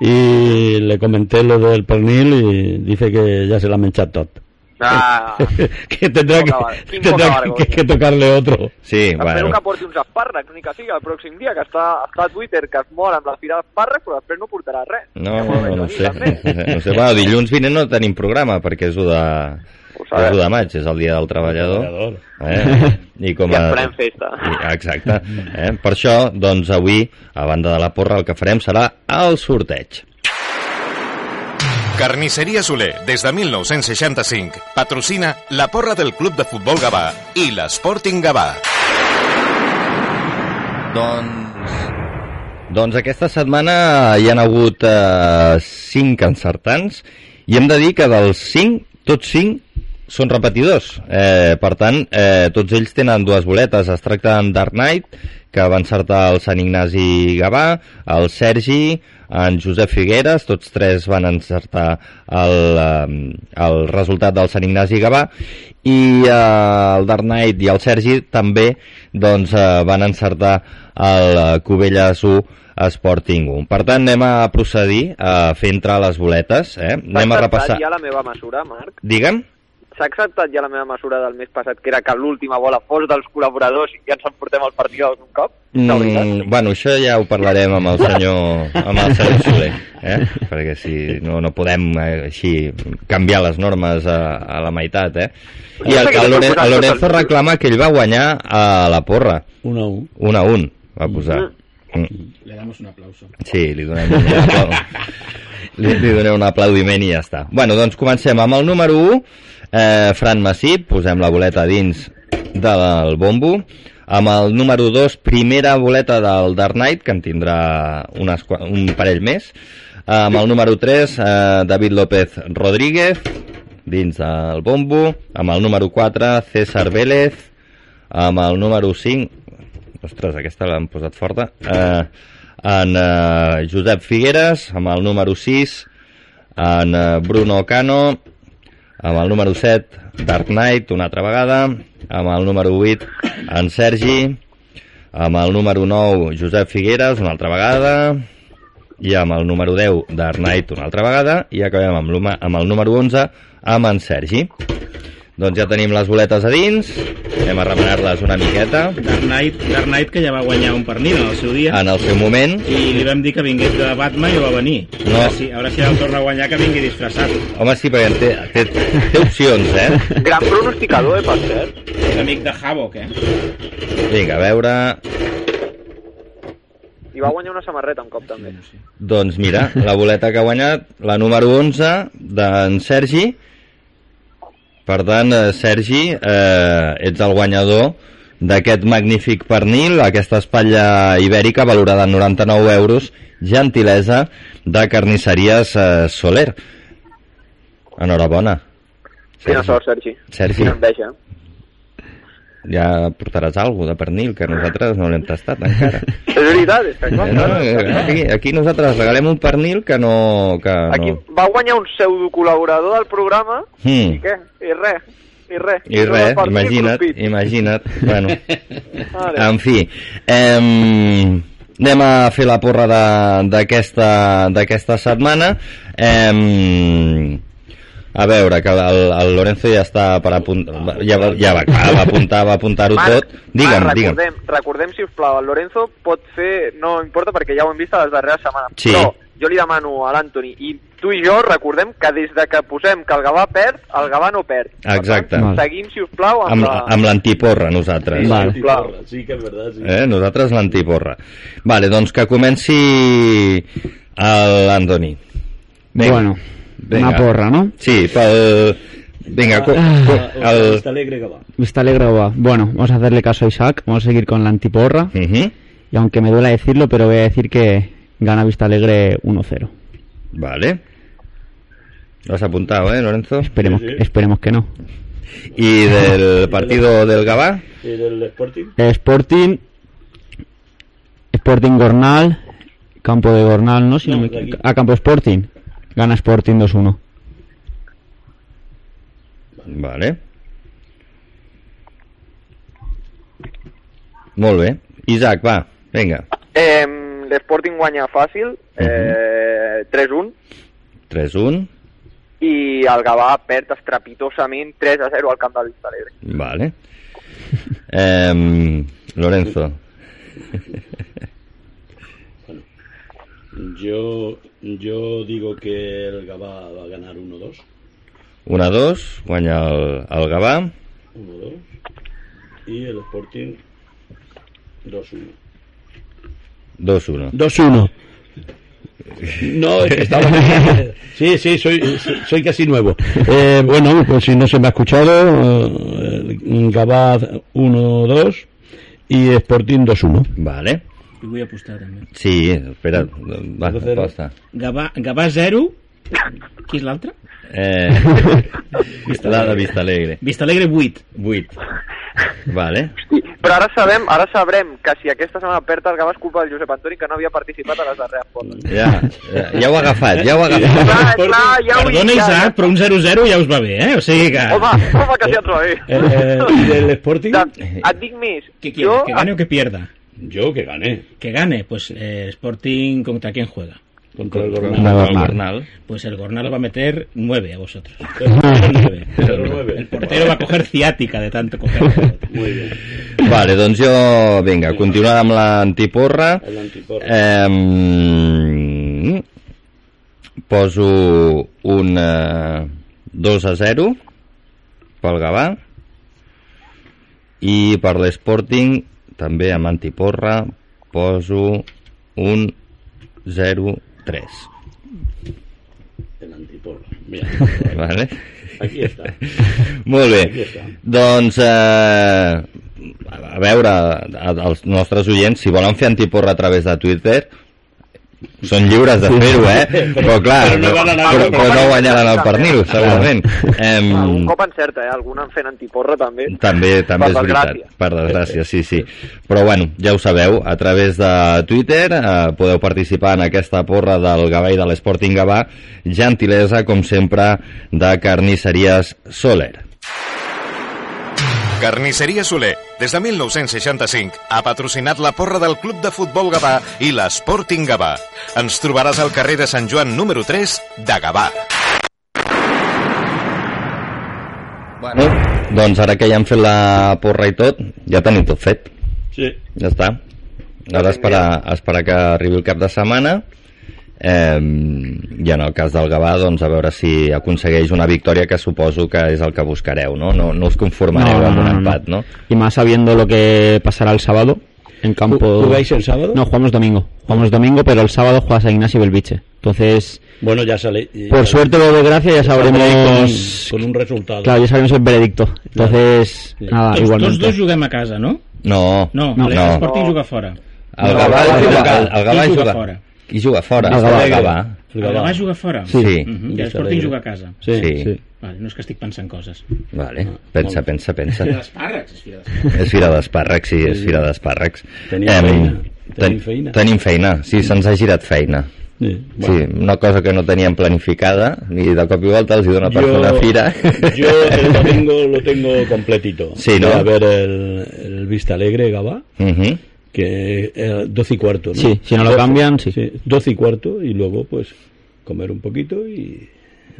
y le comenté lo del pernil y dice que ya se la ha menchado tot. Ah, que tendrá, que, poca que, que tocarle otro. Sí, Espero bueno, que porti uns espàrrecs, ni que sigui el pròxim dia, que està, està a Twitter, que es mor amb la fira d'espàrrecs, però després no portarà res. no, no, no, no sé. No sé. Bueno, dilluns vinent no tenim programa perquè és 1 de, Ho és sabem. 1 de maig, és el dia del treballador. Treballador. Eh? I com I a... en farem festa. I- Exacte. Eh? Per això, doncs avui, a banda de la porra, el que farem serà el sorteig. Carnisseria Soler, des de 1965, patrocina la porra del Club de Futbol Gavà i l'Sporting Gavà. Doncs... Doncs aquesta setmana hi han hagut eh, 5 encertants i hem de dir que dels 5, tots 5 són repetidors. Eh, per tant, eh, tots ells tenen dues boletes. Es tracta d'en Dark Knight, que va encertar el Sant Ignasi Gavà, el Sergi, en Josep Figueres, tots tres van encertar el, eh, el resultat del Sant Ignasi Gavà, i eh, el Dark Knight i el Sergi també doncs, eh, van encertar el eh, Cubelles 1 Sporting 1. Per tant, anem a procedir a fer entrar les boletes. Eh? S'ha Anem a repassar... ja la meva mesura, Marc? Digue'm? S'ha acceptat ja la meva mesura del mes passat, que era que l'última bola fos dels col·laboradors i ja ens emportem el partit d'un cop? Mm, bueno, això ja ho parlarem amb el senyor, amb el senyor Soler, eh? perquè si no, no podem eh, així canviar les normes a, a la meitat, eh? I el, el, Loren, el Lorenzo reclama que ell va guanyar a la porra, Uno a uno. 1 a 1, va posar. Mm. Le damos un aplauso. Sí, li donem un aplau... li, li donem un aplaudiment i ja està. Bueno, doncs comencem amb el número 1, eh, Fran Massip, posem la boleta dins del bombo. Amb el número 2, primera boleta del Dark Knight, que en tindrà unes, un parell més. Amb el número 3, eh, David López Rodríguez, dins del bombo. Amb el número 4, César Vélez. Amb el número 5, ostres, aquesta l'han posat forta, eh, en eh, Josep Figueres, amb el número 6, en eh, Bruno Cano, amb el número 7, Dark Knight, una altra vegada, amb el número 8, en Sergi, amb el número 9, Josep Figueres, una altra vegada, i amb el número 10, Dark Knight, una altra vegada, i acabem amb, amb el número 11, amb en Sergi. Doncs ja tenim les boletes a dins, anem a remenar-les una miqueta, Dark Knight, Dark Knight que ja va guanyar un pernil en el seu dia en el seu moment, i li vam dir que vingués de Batman i no va venir. No. Ara sí, ara sí el torna a guanyar que vingui disfressat. Home, sí, perquè té, té, té opcions, eh? Gran pronosticador, eh, per cert. És amic de Havok, eh? Vinga, a veure... I va guanyar una samarreta un cop, també. Doncs mira, la boleta que ha guanyat, la número 11 d'en Sergi. Per tant, eh, Sergi, eh, ets el guanyador d'aquest magnífic pernil, aquesta espatlla ibèrica valorada en 99 euros, gentilesa de carnisseries eh, Soler. Enhorabona. Quina sort, Sergi. Sergi. Quina enveja. Ja portaràs alguna de pernil, que nosaltres no l'hem tastat encara. És veritat, és que clar, Eh, no, eh, clar. aquí, aquí nosaltres regalem un pernil que no... Que Aquí no. va guanyar un pseudo-col·laborador del programa Mm. i què? I res. I res. I res, partit imagina't, cruspit. imagina't. Bueno, Ara. en fi, em, anem a fer la porra de- d'aquesta d'aquesta setmana. Em, a veure, que el, el Lorenzo ja està per apuntar, ja, va- ja va, clar, va apuntar, va apuntar-ho tot. Digue'm, Marc, digue'm. recordem, recordem, si us plau, el Lorenzo pot fer, no importa perquè ja ho hem vist a les darreres setmanes, Sí. però jo li demano a l'Anthony i tu i jo recordem que des de que posem que el Gavà perd, el Gavà no perd. Per Exacte. tant, Val. seguim, si us plau, amb, Amb, la... amb l'antiporra, nosaltres. Val. Antiporra, Sí que és veritat, sí. Eh? Nosaltres l'antiporra. Vale, doncs que comenci l'Antoni. Bueno, una porra, ¿no? Sí, co- co- La el... Vista Alegre va. Vista Alegre va. Bueno, vamos a hacerle caso a Isaac, vamos a seguir con la antiporra. Ujú. Y aunque me duela decirlo, pero voy a decir que gana Vista Alegre 1-0. Vale. Lo has apuntado, ¿eh, Lorenzo? Esperemos, Sí, sí. esperemos que no. ¿Y del partido del Gabá? ¿Y del Sporting? Sporting, Sporting Gornal, campo de Gornal, ¿no? Si no No, me de aquí. equivoco. A campo Sporting. Gana Sporting 2-1. Vale. Molt bé. Isaac, va, vinga. Eh, L'Sporting guanya fàcil, eh, 3-1, 3-1. i el Gavà perd estrepitosament 3-0 al camp del Vista Alegre. Vale. Em, Lorenzo. Yo, yo digo que el Gabá va a ganar 1-2. 1-2, guanya el, el Gavà. 1-2. Y el Sporting 2-1. 2-1. 2-1. No, es que estaba... Sí, sí, soy, soy casi nuevo. Eh, bueno, pues si no se me ha escuchado, eh, Gabá 1-2 y Sporting 2-1. Vale. I vull apostar també. Sí, espera, va, Zero. aposta. Gavà, Gavà 0. Qui és l'altre? Eh, la de Vista Alegre. Vista Alegre 8. 8. Vale. Sí, però ara sabem, ara sabrem que si aquesta setmana perd el Gavà és culpa del Josep Antoni que no havia participat a les darreres portes. Ja, ja, ja ho ha agafat, ja ho ha agafat. Clar, clar, ja ho Perdona, ja, Isaac, però un 0-0 ja us va bé, eh? O sigui que... Home, home, que ja et va bé. Eh, eh, ¿Y del Sporting? De- Et dic més. ¿Qué quieres? Jo, ¿Que gane o que pierda? Yo que gané Que gane, pues eh, Sporting contra quién juega. contra el Gornal. el Gornal. Pues el Gornal va a meter 9 a vosotros. 9. Pero nueve. El portero va a coger ciática de tanto coger. Muy bien. Vale, doncs jo, vinga, continuant amb l'antiporra. El antiporra. Eh, poso un eh, 2 a 0 pel Gavà i per l'Sporting també amb antiporra poso un 0-3 El antiporra. Mira, vale? aquí está. Molt bé. Aquí està. Doncs, eh, a veure, als nostres oients, si volen fer antiporra a través de Twitter, són lliures de fer-ho, eh? Però clar, Però no el però, però no guanyaran el pernil, segurament. Em, algun cop encerta, eh? Algun en fent antiporra també. també, també és veritat, per desgràcia, sí, sí. Però bueno, ja ho sabeu, a través de Twitter eh, podeu participar en aquesta porra del Gavà i de l'Sporting Gavà, gentilesa, com sempre, de Carnisseries Soler. Carnisseria Soler, des de 1965, ha patrocinat la porra del Club de Futbol Gavà i l'Sporting Gavà. Ens trobaràs al carrer de Sant Joan número 3 de Gavà. Bueno, doncs ara que ja hem fet la porra i tot, ja tenim tot fet. Sí. Ja està. Ara esperar, esperar que arribi el cap de setmana eh, i en el cas del Gavà doncs a veure si aconsegueix una victòria que suposo que és el que buscareu no, no, no us conformareu amb un empat no? Y más sabiendo lo que pasará el sábado en campo. ¿Jugáis el sábado? No, jugamos domingo. Jugamos domingo, pero el sábado juega San Ignacio y Belviche. Entonces, Bueno, ya sale. por ya- suerte o de gracia ya sabremos. Con, con un resultado. Claro, ya sabremos el veredicto. Entonces, Sí. nada, Tots, tots igualmente. dos juguem a casa, no? No, No, No. No. juga fora. el No, Gavà, el el, Gavà. el, el Gavà juga juga, fora? Qui juga fora? El Gavà. el Gavà. El Gavà. Gavà juga fora? Sí. Mhm. I Vista l'Sporting Alegre. juga a casa. Sí, Sí. sí. Vale, no és que estic pensant coses. Vale. Pensa, pensa, pensa. D'espàrrecs, és fira d'espàrrecs. És fira d'espàrrecs, sí, és fira d'espàrrecs. Tenim Em, feina. ten- Tenim feina. Tenim feina, sí, se'ns ha girat feina. Sí, Sí, una cosa que no teníem planificada i de cop i volta els hi dona per fer una fira. yo el domingo lo tengo completito. Sí, ¿no? A ver el, el Vista Alegre Gabá, Mhm. Que eh, 12 y cuarto. ¿no? Sí, si no lo cambian, sí. 12 y cuarto y luego pues comer un poquito y,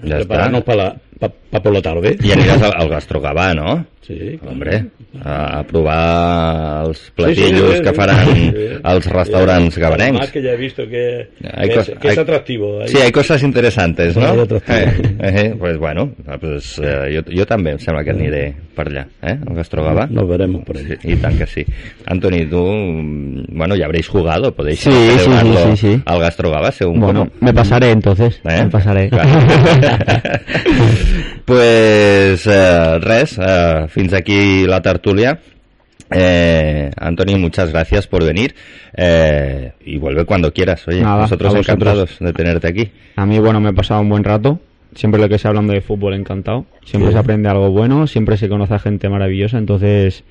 Ja prepararnos para, pa, pa por la tarde. I aniràs al, al Gastrogavà, no? Sí, claro. Hombre, a, a provar els platillos Sí, sí, sí, que sí. faran Sí. als restaurants Y gabarencs. Que ya he visto que, Hay que, es, que es hay- atractivo. Sí, hay cosas interesantes, no? Hay atractivo. Eh, eh, pues bueno, ah, pues, eh, jo, jo també em sembla que aniré per allà, eh? Al Gastrogavà. Nos veremos por ahí. Sí, y tan que sí. Anthony, tú, mm, bueno, ya habréis jugado, podéis Sí, celebrarlo sí, sí, sí, sí. al Gastrogavà, según Bueno, cómo. me pasaré entonces. Eh? Me pasaré. Claro. pues eh, res, eh, fins aquí la tertulia. Eh, Anthony, muchas gracias por venir eh, y vuelve cuando quieras. Oye, Nada, nosotros encantados de tenerte aquí. A mí, bueno, me he pasado un buen rato. Siempre lo que se hablando de fútbol, encantado. Siempre Sí. se aprende algo bueno, siempre se conoce a gente maravillosa. Entonces,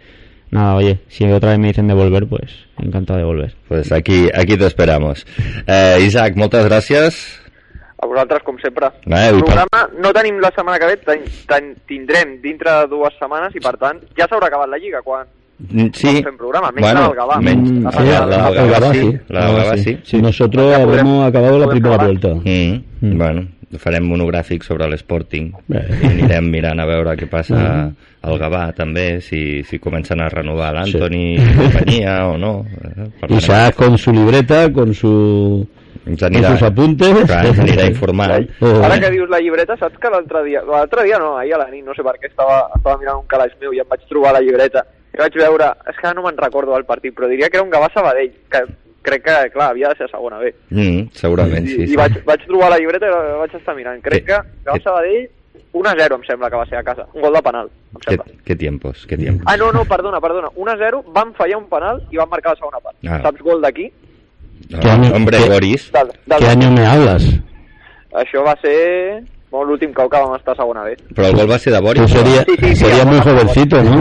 nada, oye, si otra vez me dicen de volver, pues encantado de volver. Pues aquí, aquí te esperamos. Eh, Isaac, moltes gràcies. A vosaltres, com sempre. Eh, el i per- programa no tenim la setmana que ve, ten, ten, tindrem dintre de dues setmanes i, per tant, ja s'haurà acabat la Lliga quan Mm, Sí. programa. Menys Bueno, la del Mm, sí, del la- Gavà. la del El Gavà Gavà sí. sí. La del Gavà sí. Nosotros Ya podrem- habremos acabado la primera acabar. vuelta. Mm, Mm. Bueno, farem monogràfic sobre l'Sporting i anirem mirant a veure què passa al Gavà també, si, si comencen a renovar l'Antoni i companyia o no. Eh, parlarem. Isaac con su libreta, con su ens anirà, sus apuntes. clar, ens anirà informant. Oh. Ara que dius la llibreta, saps que l'altre dia, l'altre dia no, ahir a la nit, no sé per què, estava, estava mirant un calaix meu i em vaig trobar la llibreta i vaig veure, és que ara no me'n recordo del partit, però diria que era un Gavà Sabadell, que crec que, clar, havia de ser segona B. Mm, segurament, I, sí. i sí. vaig, vaig trobar la llibreta i la vaig estar mirant. Crec Que- que Gavà que- Sabadell 1-0 em sembla que va ser a casa. Un gol de penal, em Qué, sembla. qué tiempos, qué tiempos. Ah, no, no, perdona, perdona. 1-0, van fallar un penal i van marcar la segona part. Ah. Saps gol d'aquí? No, ¿Qué año- hombre, qué- Boris. Del, del ¿Qué año me hablas? Això va ser bueno, l'últim cop que vam estar a segona B. Però el gol va ser de Boris. Tú sería, Sí, sí, sí, vamos, muy jovencito, ¿no?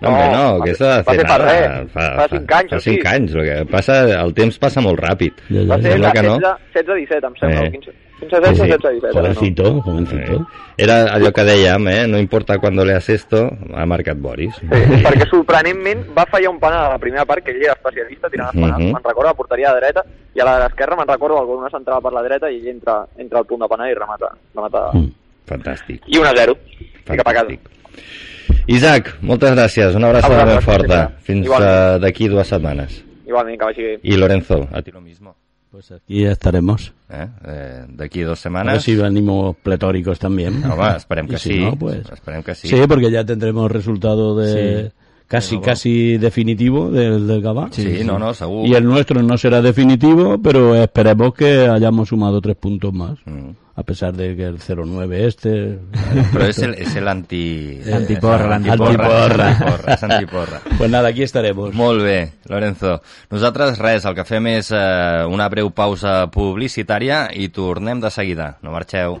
No, hombre, no, va que això de va fer fa nada. res, fa cinc anys Fa o cinc sis. anys. El que passa, el temps passa molt ràpid. Ya, ya, Va ya. ser la que no. 16, 16-17, em sembla. Eh. o 15, 15 16, 16 17. Jovencito, jovencito. Eh, Era allò que dèiem, eh? No importa cuando leas esto, ha marcat Boris. Sí, perquè sorprenentment va fallar un penal a la primera part, que ell era especialista tirant els penals, Mhm. me'n recordo la porteria de dreta, i a la d'esquerra me'n recordo el gol, una centrada per la dreta, i ell entra, entra al punt de penal i remata. remata. Mm. Fantàstic. I 1-0. I cap a casa. Fantàstic. Isaac, moltes gràcies. Una abraçada ben vosaltres, forta. Fins uh, d'aquí dues setmanes. Igualment, que vagi bé. I Lorenzo, a ti lo mismo. Pues aquí estaremos. Eh? Eh, d'aquí dos A setmanes. ver si venimos pletóricos también. Home, esperem que si sí. no, pues- Esperem que sí. Sí, porque ya tendremos resultado de Sí. Casi Pero, casi definitivo del, del Gabá. Sí, no, no, segur. Y el nuestro no será definitivo, pero esperemos que hayamos sumado tres puntos más. Mm. A pesar de que el 0-9 este... Però és el, és el anti... L'antiporra, l'antiporra. Antiporra. Antiporra, és antiporra. Pues nada, aquí estaremos. Molt bé, Lorenzo. Nosaltres res, el que fem és eh, una breu pausa publicitària i tornem de seguida. No marxeu.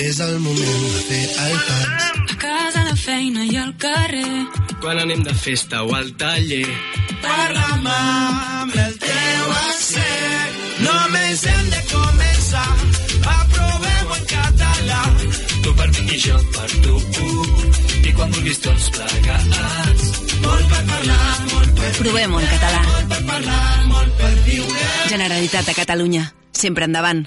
És el moment de fer el pas. A casa, a la feina i al carrer. Quan anem de festa o al taller. Parla'm amb el teu accent. Només hem de començar. Aprovem-ho en català. Tu per mi i jo per tu. I quan vulguis tots plegats. Molt per parlar, molt per Provem-ho en català. per parlar, molt per viure. Generalitat de Catalunya. Sempre endavant.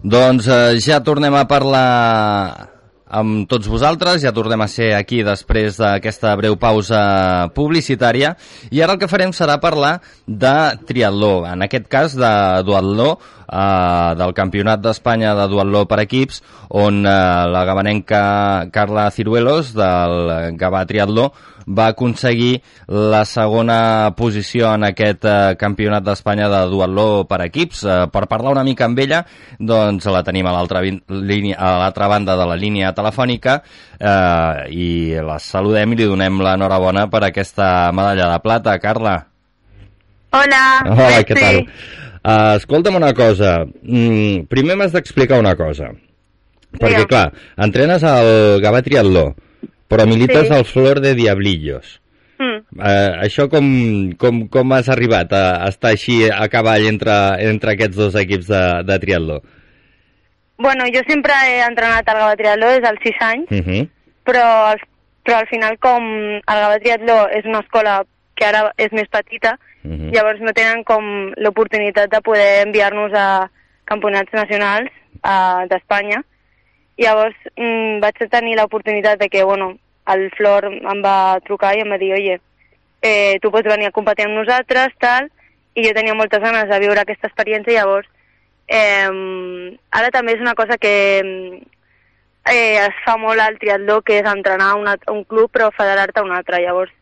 Doncs eh, ja tornem a parlar amb tots vosaltres. Ja tornem a ser aquí després d'aquesta breu pausa publicitària. I ara el que farem serà parlar de triatló, en aquest cas de duatló, eh, del Campionat d'Espanya de duatló per equips, on eh, la gabanenca Carla Ciruelos, del Gavà Triatló, va aconseguir la segona posició en aquest eh, Campionat d'Espanya de duatló per equips. Eh, per parlar una mica amb ella, doncs la tenim a l'altra banda de la línia telefònica eh, i la saludem i li donem l'enhorabona per aquesta medalla de plata. Carla. Hola, Hola, què sí. Uh, escolta'm una cosa. Mm, primer m'has d'explicar una cosa. Perquè, clar, entrenes al Gavà Triatló, però milites Sí. al Flor de Diablillos. Mm. Uh, això com, com, com has arribat a, a estar així a cavall entre, entre aquests dos equips de, de triatló? Bueno, jo sempre he entrenat al Gava Triatló des dels 6 anys, Uh -huh. però, al, però al final com el Gava Triatló és una escola que ara és més petita, Uh -huh. llavors no tenen com l'oportunitat de poder enviar-nos a campionats nacionals d'Espanya. Llavors mm, vaig tenir l'oportunitat de que, bueno, el Flor em va trucar i em va dir, oye, eh, tu pots venir a competir amb nosaltres, tal, i jo tenia moltes ganes de viure aquesta experiència, llavors eh, ara també és una cosa que eh, es fa molt al triatló, que és entrenar una, un club però federar-te un altre, llavors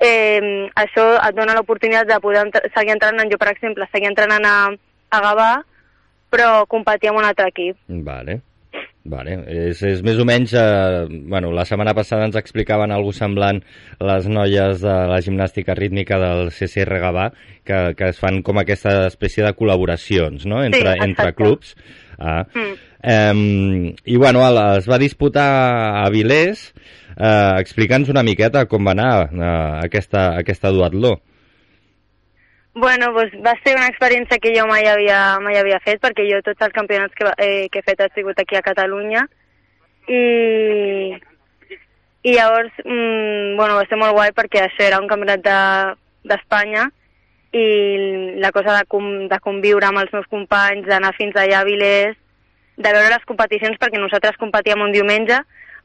eh, això et dona l'oportunitat de poder entre seguir entrenant, jo per exemple, seguir entrenant a, a Gavà, però competir amb un altre equip. Vale. Vale. És, és més o menys... Eh, bueno, la setmana passada ens explicaven alguna semblant les noies de la gimnàstica rítmica del CCR Gavà, que, que es fan com aquesta espècie de col·laboracions, no?, entre, exacte. entre clubs. Ah. Mm. Eh, I, bueno, es va disputar a Vilés. Eh, Explica'ns una miqueta com va anar eh, aquesta, aquesta duatló. Bueno, doncs va ser una experiència que jo mai havia, mai havia fet, perquè jo tots els campionats que, eh, que he fet han sigut aquí a Catalunya. I, i llavors, mm, bueno, va ser molt guai perquè això era un campionat de- d'Espanya i la cosa de, com, de conviure amb els meus companys, d'anar fins allà a Vilés, de veure les competicions, perquè nosaltres competíem un diumenge,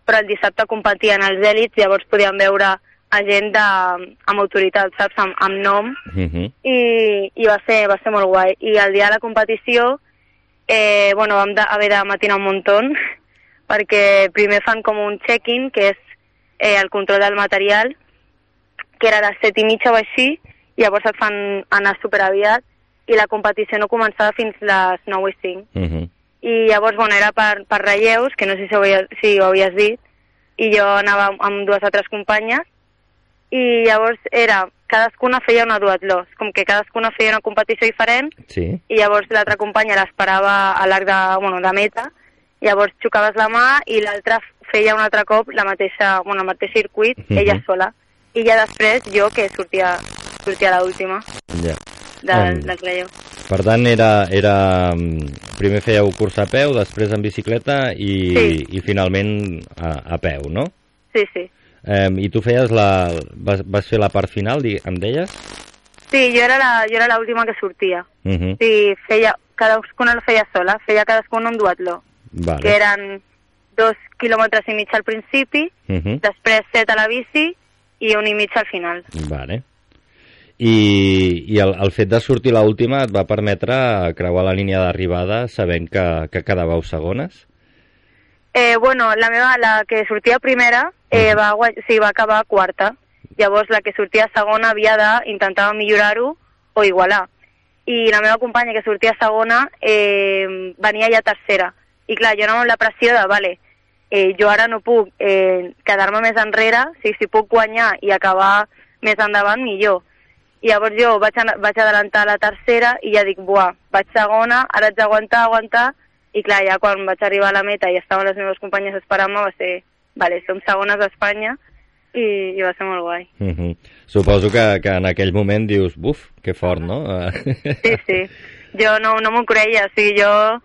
però el dissabte competien els èlits, llavors podíem veure a gent de, amb autoritat, saps, amb, amb nom, Uh -huh. i, i va, ser, va ser molt guai. I el dia de la competició, eh, bueno, vam de, haver de matinar un muntó, perquè primer fan com un check-in, que és eh, el control del material, que era a les set i mitja o així, i llavors et fan anar superaviat, i la competició no començava fins les 9 i 5. Uh -huh. I llavors, bueno, era per, per relleus, que no sé si ho, havies, si ho havies dit, i jo anava amb, dues altres companyes, i llavors era, cadascuna feia una duatló, com que cadascuna feia una competició diferent, Sí. i llavors l'altra companya l'esperava a l'arc de, bueno, de meta, llavors xocaves la mà i l'altra feia un altre cop la mateixa, bueno, el mateix circuit, Mhm. ella sola. I ja després jo que sortia, sortia l'última Ja. del, Em, del relleu. Per tant, era, era... mm, primer fèieu curs a peu, després en bicicleta i, Sí. i finalment a, a peu, no? Sí, sí. Eh, I tu feies la... Vas, vas fer la part final, em deies? Sí, jo era la, jo era l'última que sortia. Uh -huh. Sí, feia, cadascuna la feia sola, feia cadascuna un duatló, Vale. que eren dos quilòmetres i mig al principi, Uh -huh. després set a la bici i un i mig al final. Vale. I, i el, el fet de sortir l'última et va permetre creuar la línia d'arribada sabent que, que quedàveu segones? Eh, bueno, la meva, la que sortia primera, eh, va, sí, va acabar quarta. Llavors, la que sortia segona havia d'intentar millorar-ho o igualar. I la meva companya que sortia segona eh, venia ja tercera. I clar, jo anava amb la pressió de, vale, eh, jo ara no puc eh, quedar-me més enrere, si, si puc guanyar i acabar més endavant, millor. I llavors jo vaig, vaig adelantar la tercera i ja dic, buah, vaig segona, ara haig d'aguantar, aguantar, i clar, ja quan vaig arribar a la meta i estaven les meves companyes esperant-me, va ser, vale, som segones d'Espanya, i, i va ser molt guai. Uh -huh. Suposo que, que en aquell moment dius, buf, que fort, no? Sí, sí. Jo no, no m'ho creia, o sigui, jo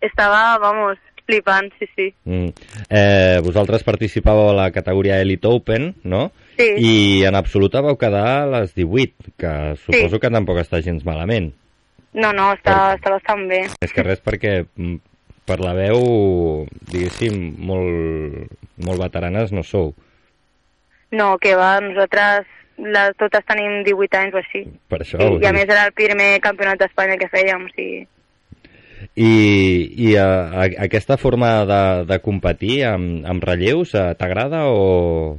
estava, vamos, flipant, sí, sí. Mm. Eh, vosaltres participàveu a la categoria Elite Open, no? Sí. I en absoluta vau quedar a les 18, que suposo Sí. que tampoc està gens malament. No, no, està, està bastant bé. És que res perquè mm, per la veu, diguéssim, molt, molt veteranes no sou. No, que va, nosaltres la, totes tenim 18 anys o així. Per això I, I a més era el primer campionat d'Espanya que fèiem, o sigui... I, i a, a, aquesta forma de, de competir amb, amb relleus eh, t'agrada o,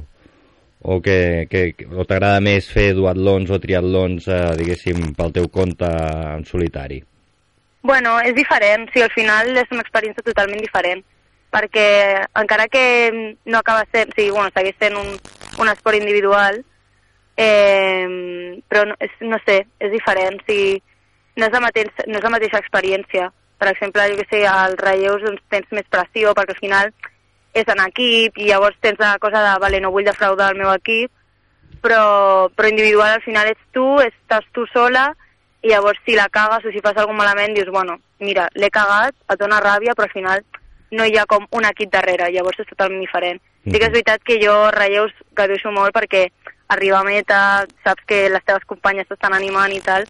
o, que, que, o t'agrada més fer duatlons o triatlons, eh, diguéssim, pel teu compte en solitari? Bueno, és diferent, sí, al final és una experiència totalment diferent, perquè encara que no acaba sent, sí, bueno, segueix sent un, un esport individual, eh, però no, és, no sé, és diferent, sí, no és, la mateix, no és la mateixa experiència. Per exemple, jo que sé, als relleus doncs, tens més pressió, perquè al final és en equip, i llavors tens la cosa de, vale, no vull defraudar el meu equip, però, però individual al final ets tu, estàs tu sola, i llavors si la cagues o si fas alguna malament dius, bueno, mira, l'he cagat, et dona ràbia, però al final no hi ha com un equip darrere, llavors és totalment diferent. Sí que és veritat que jo relleus gaudeixo molt perquè arriba a meta, saps que les teves companyes t'estan animant i tal,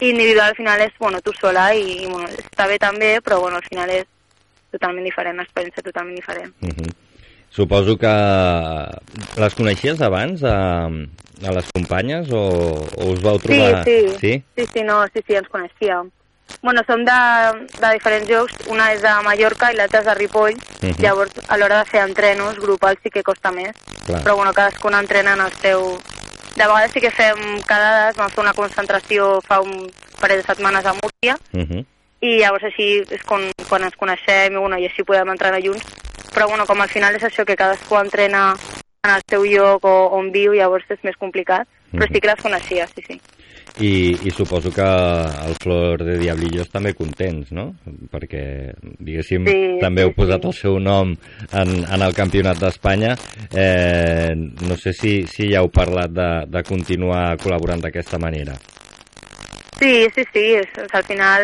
i individual al final és, bueno, tu sola i, i bueno, està bé també, però bueno, al final és totalment diferent, una experiència totalment diferent. Uh -huh. Suposo que les coneixies abans a, a les companyes o, o us vau trobar... Sí, sí. sí? Sí, sí, no, sí, sí, ens coneixíem. Bueno, som de, de diferents llocs, una és de Mallorca i l'altra és de Ripoll, Mhm. llavors a l'hora de fer entrenos grupals sí que costa més, Clar. però bueno, cadascuna entrena en el seu... De vegades sí que fem quedades, vam fer una concentració fa un parell de setmanes a Múrcia, Uh -huh. I llavors així és quan, quan ens coneixem i, bueno, i així podem entrenar junts, però bueno, com al final és això que cadascú entrena en el seu lloc o on viu, llavors és més complicat, però Mhm. sí que les coneixia, sí, sí. I, I suposo que el Flor de Diablillos també contents, no? Perquè, diguéssim, Sí, també sí, heu posat el seu nom en, en el Campionat d'Espanya. Eh, no sé si, si ja heu parlat de, de continuar col·laborant d'aquesta manera. Sí, sí, sí, és, és, al final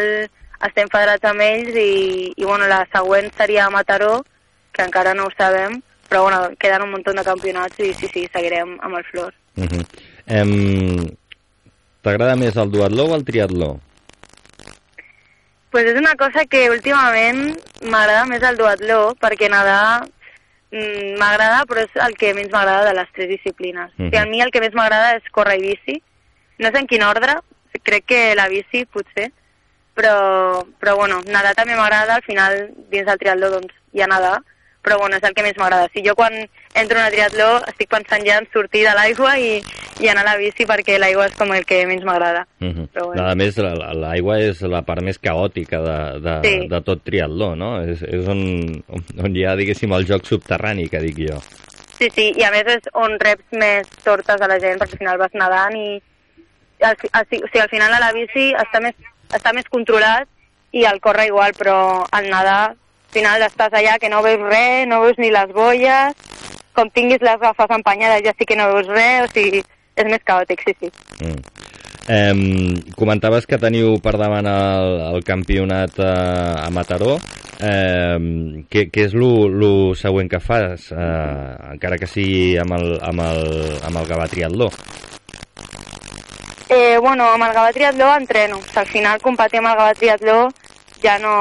estem federats amb ells i, i bueno, la següent seria a Mataró, que encara no ho sabem, però bueno, queden un munt de campionats i sí, sí, seguirem amb el Flor. Uh -huh. em, T'agrada més el duatló o el triatló? Pues és una cosa que últimament m'agrada més el duatló, perquè nedar mm, m'agrada, però és el que menys m'agrada de les tres disciplines. Mhm. O sigui, a mi el que més m'agrada és córrer i bici. No sé en quin ordre, crec que la bici potser, però, però bueno, nedar també m'agrada, al final dins del triatló doncs hi ha nedar, però bueno, és el que més m'agrada. Si jo quan entro en el triatló estic pensant ja en sortir de l'aigua i, i anar a la bici perquè l'aigua és com el que menys m'agrada. Uh -huh. Però bueno. A més, la- la- l'aigua és la part més caòtica de, de, Sí. de tot triatló, no? És, és on, on hi ha, diguéssim, el joc subterrani, que dic jo. Sí, sí, i a més és on reps més tortes a la gent, perquè al final vas nedant i... Al, o sigui, al final a la bici està més, està més controlat i al córrer igual, però al nedar al final estàs allà que no veus res, no veus ni les bolles, com tinguis les gafes empenyades ja sí que no veus res, o sigui, és més caòtic, sí, sí. Mm. Eh, comentaves que teniu per davant el, el campionat eh, a Mataró. Eh, què, què és el següent que fas, eh, encara que sigui amb el, amb el, amb el Gavà Triatló? Eh, bueno, amb el Gavà Triatló entreno, o sigui, al final competir amb el Gavà Triatló ja no,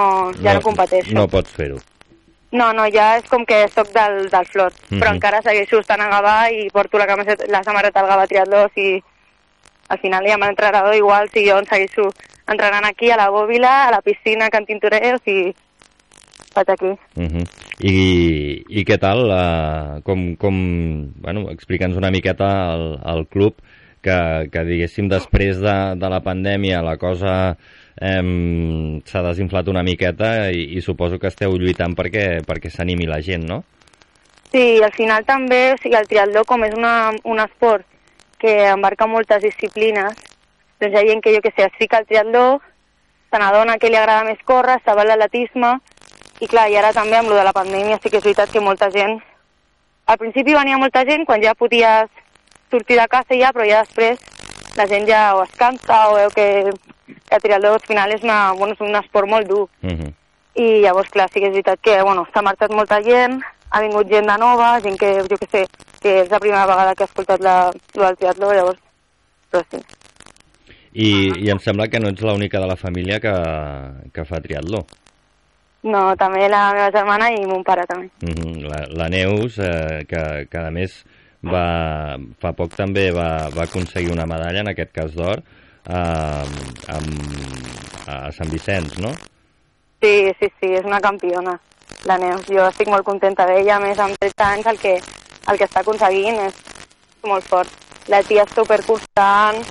ja no, competeixo. No pots fer-ho. No, no, ja és com que soc del, del Flor, Mhm. però encara segueixo estant a Gavà i porto la, camiseta, la samarreta del Gavà Triatló, o sigui, al final ja amb l'entrenador igual, si jo en segueixo entrenant aquí, a la bòbila, a la piscina, a Can Tintoré, o sigui, vaig aquí. Uh -huh. I, I què tal? Uh, com, com, bueno, explica'ns una miqueta al, al club que, que diguéssim, després de, de la pandèmia la cosa eh, s'ha desinflat una miqueta i, i suposo que esteu lluitant perquè, perquè s'animi la gent, no? Sí, al final també, o sigui, el triatló com és una, un esport que embarca moltes disciplines, doncs hi ha gent que, jo que sé, es fica al triatló, se n'adona que li agrada més córrer, se va l'atletisme, i clar, i ara també amb lo de la pandèmia sí que és veritat que molta gent... Al principi venia molta gent quan ja podies sortir de casa ja, però ja després la gent ja o es cansa o veu que, que el triatló al final és, una, bueno, és un esport molt dur. Uh -huh. I llavors, clar, sí que és veritat que bueno, s'ha marxat molta gent, ha vingut gent de nova, gent que, jo que sé, que és la primera vegada que ha escoltat la, del triatló, llavors, però sí. I, I em sembla que no ets l'única de la família que, que fa triatló. No, també la meva germana i mon pare també. Mm -hmm. la, la Neus, eh, que, que a més va, fa poc també va, va aconseguir una medalla, en aquest cas d'or, eh, amb, a Sant Vicenç, no? Sí, sí, sí, és una campiona, la Neus. Jo estic molt contenta d'ella, a més amb 13 anys el que, el que està aconseguint és molt fort. La tia és superconstant,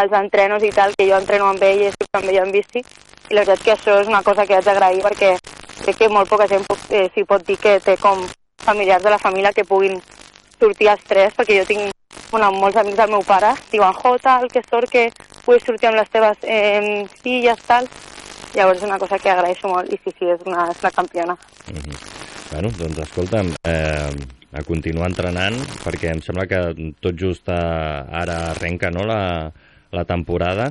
els entrenos i tal, que jo entreno amb ell i estic amb ella en bici, i la veritat que això és una cosa que haig d'agrair perquè crec que molt poca gent eh, s'hi pot dir que té com familiars de la família que puguin sortir als tres, perquè jo tinc bueno, molts amics del meu pare, diuen, jo, tal, que sort que puguis sortir amb les teves eh, filles, tal. Llavors és una cosa que agraeixo molt i sí, sí, és una, és una campiona. Mm -hmm. Bueno, doncs escolta'm, eh, a continuar entrenant, perquè em sembla que tot just a, ara arrenca no, la, la temporada.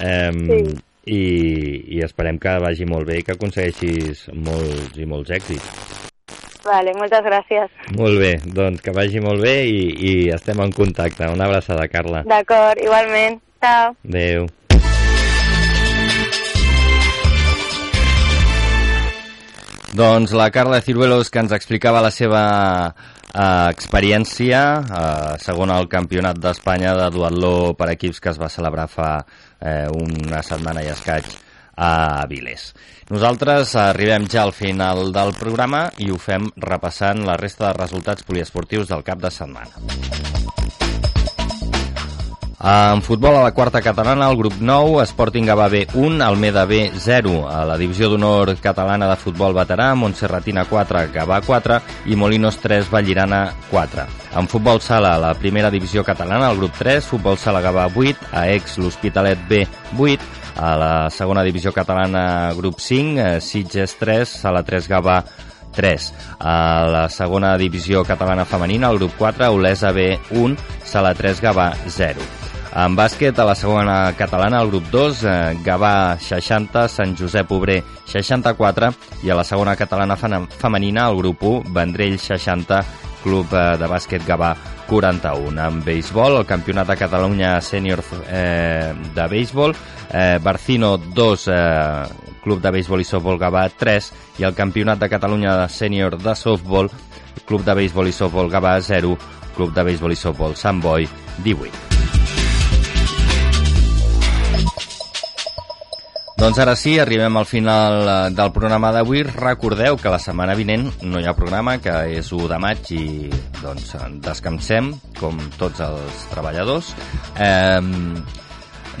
Eh, Sí. i, i esperem que vagi molt bé i que aconsegueixis molts i molts èxits. Vale, moltes gràcies. Molt bé, doncs que vagi molt bé i, i estem en contacte. Una abraçada, Carla. D'acord, igualment. Ciao. Adéu. Doncs la Carla Ciruelos que ens explicava la seva eh, experiència eh, segona al Campionat d'Espanya de duatló per equips que es va celebrar fa eh, una setmana i escaig a Viles. Nosaltres arribem ja al final del programa i ho fem repassant la resta de resultats poliesportius del cap de setmana. En futbol a la quarta catalana, el grup 9, Sporting Gavà B 1, Almeda B 0. A la divisió d'honor catalana de futbol veterà, Montserratina 4, Gavà 4 i Molinos 3, Vallirana 4. En futbol sala, a la primera divisió catalana, el grup 3, Futbol sala Gavà 8, a ex l'Hospitalet B 8, a la segona divisió catalana, grup 5, eh, Sitges 3, Sala 3 Gavà 3. A la segona divisió catalana femenina, el grup 4, Olesa B 1, Sala 3 Gavà 0. En bàsquet, a la segona catalana, el grup 2, eh, Gavà 60, Sant Josep Obrer 64 i a la segona catalana femenina, el grup 1, Vendrell 60, Club eh, de bàsquet Gavà 41. En béisbol, el Campionat de Catalunya Sènior eh, de béisbol, eh, Barcino 2, eh, Club de béisbol i softbol Gavà 3 i el Campionat de Catalunya de Sènior de softbol, Club de béisbol i softbol Gavà 0, Club de béisbol i softbol Sant Boi 18. Doncs ara sí, arribem al final eh, del programa d'avui. Recordeu que la setmana vinent no hi ha programa, que és 1 de maig i doncs descansem, com tots els treballadors. Eh,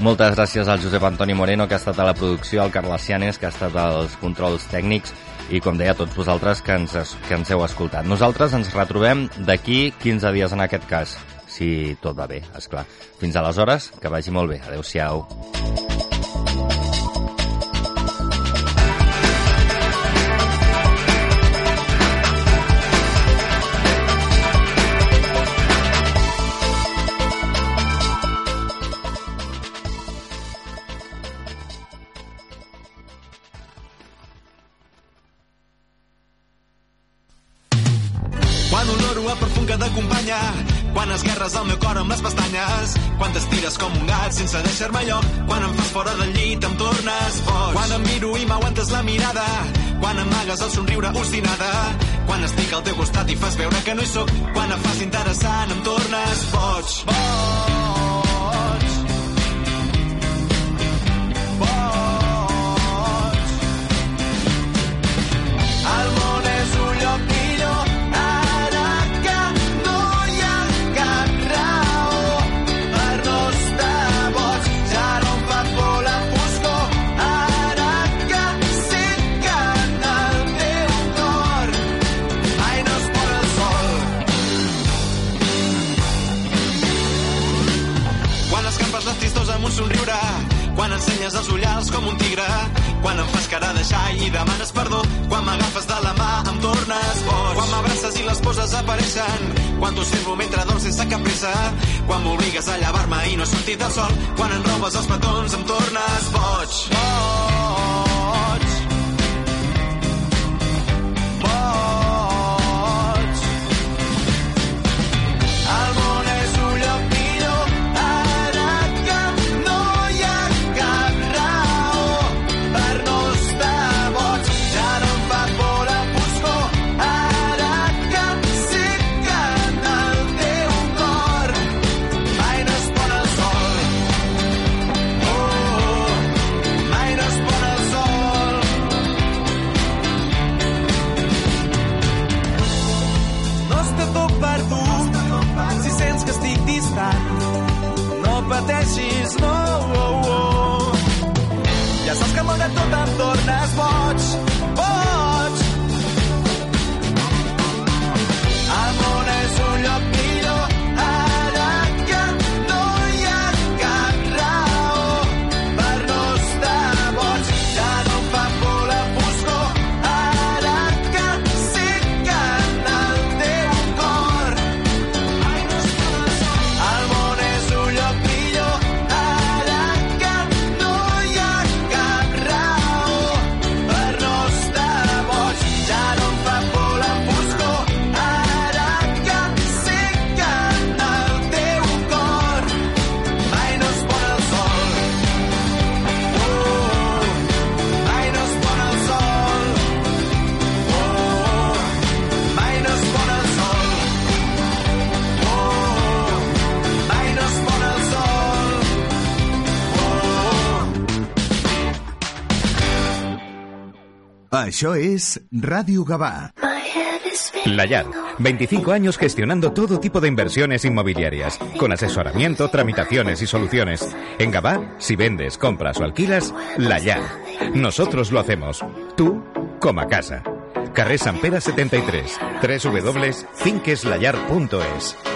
moltes gràcies al Josep Antoni Moreno, que ha estat a la producció, al Carles Cianes, que ha estat als controls tècnics, i com deia, a tots vosaltres que ens, que ens heu escoltat. Nosaltres ens retrobem d'aquí 15 dies en aquest cas, si tot va bé, és clar. Fins aleshores, que vagi molt bé. Adéu-siau. Quan sense deixar-me lloc. Quan em fas fora del llit em tornes boig quan em miro i m'aguantes la mirada. Quan amagues el somriure obstinada. Quan estic al teu costat i fas veure que no hi sóc. Quan em fas interessant em tornes boig boig quan ensenyes els ullals com un tigre, quan em fas cara de xai i demanes perdó, quan m'agafes de la mà em tornes boig, quan m'abraces i les poses apareixen, quan t'observo mentre dorms sense cap pressa, quan m'obligues a llevar-me i no he sortit del sol, quan em robes els petons em tornes boig. Boig. Això és Ràdio Gavà. Layar, 25 años gestionando todo tipo de inversiones inmobiliarias, con asesoramiento, tramitaciones y soluciones. En Gabá, si vendes, compras o alquilas, Layar. Nosotros lo hacemos. Tú, como a casa. Carrer Pere 73, www.finqueslayar.es.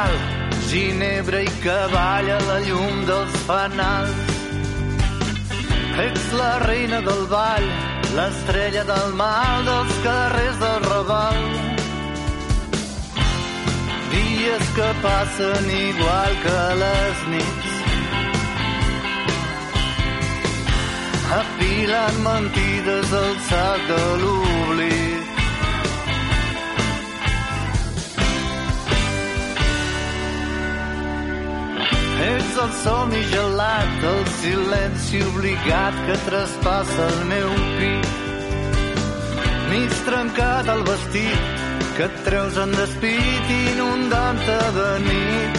Un ritual, ginebra i cavall a la llum dels fanals. Ets la reina del ball, l'estrella del mal dels carrers del Raval. Dies que passen igual que les nits. Apilant mentides al sac de l'oblit. Ets el somni gelat, el silenci obligat que traspassa el meu pit. Mig trencat el vestit que et treus en despit inundant-te de nit.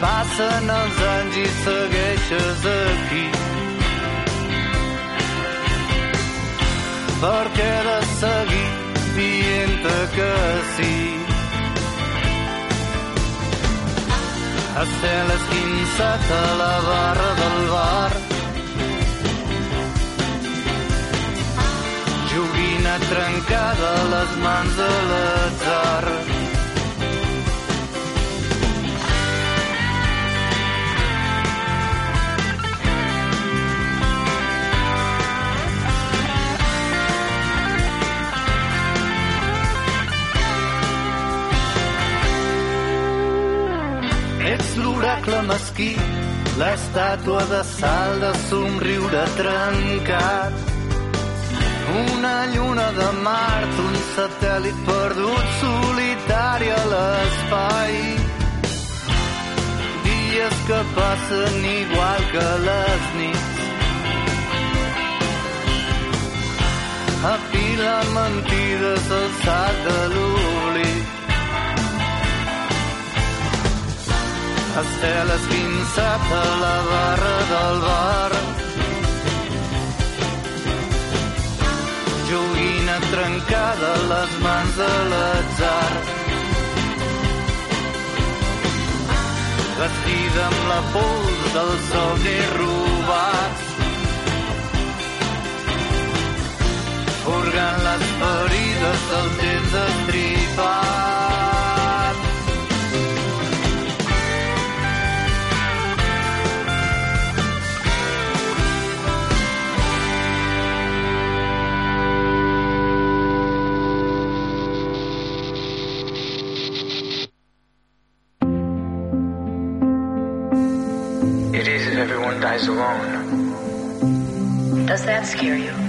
Passen els anys i segueixes aquí. Per què he de seguir dient-te que sí? Estel esquinçat a la barra del bar. Joguina trencada a les mans de l'atzar. L'oracle mesquí, l'estàtua de sal de somriure trencat. Una lluna de Mart, un satèl·lit perdut solitari a l'espai. Dies que passen igual que les nits. Apilen mentides al sac de l'oblit. Estel esquinçat a la barra del bar. Joguina trencada a les mans de l'atzar. Vestida amb la pols dels somnis robats. Furgant les ferides del temps estripat. scare you.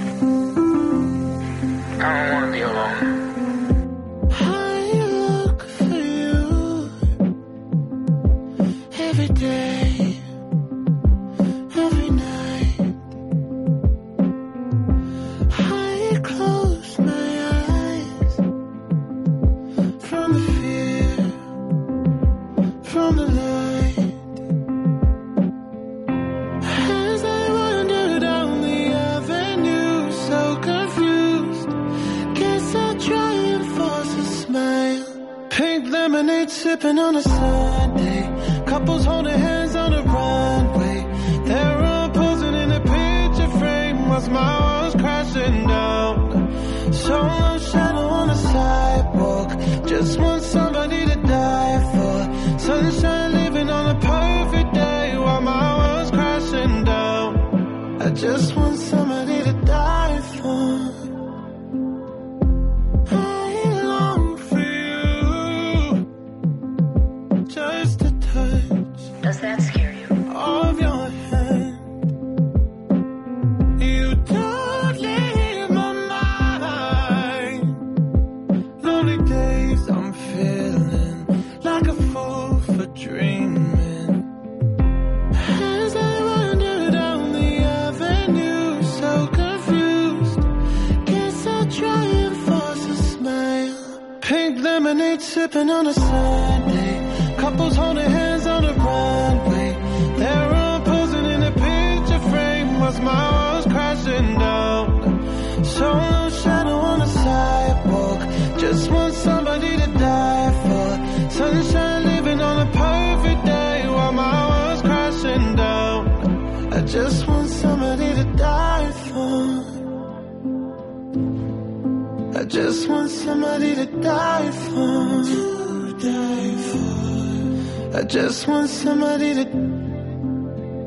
just want somebody to die for. To die for. I just want somebody to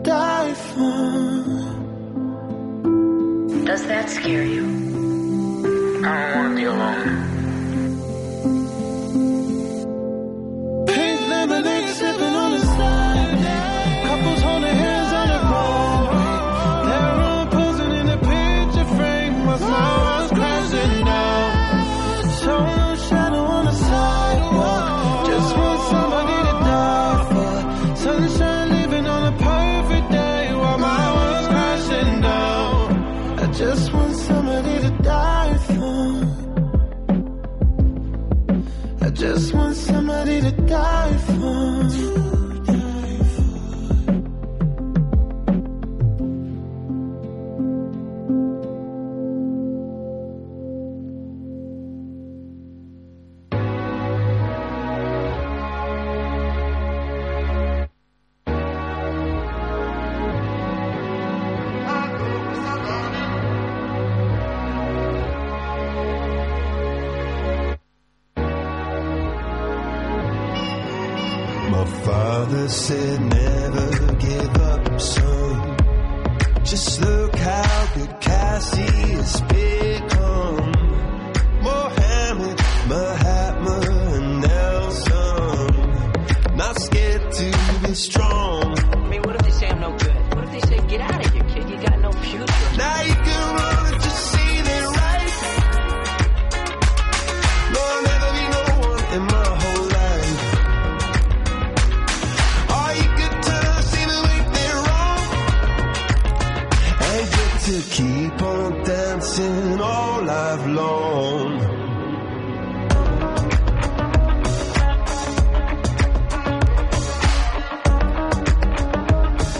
die for. Does that scare you? I don't want to be alone.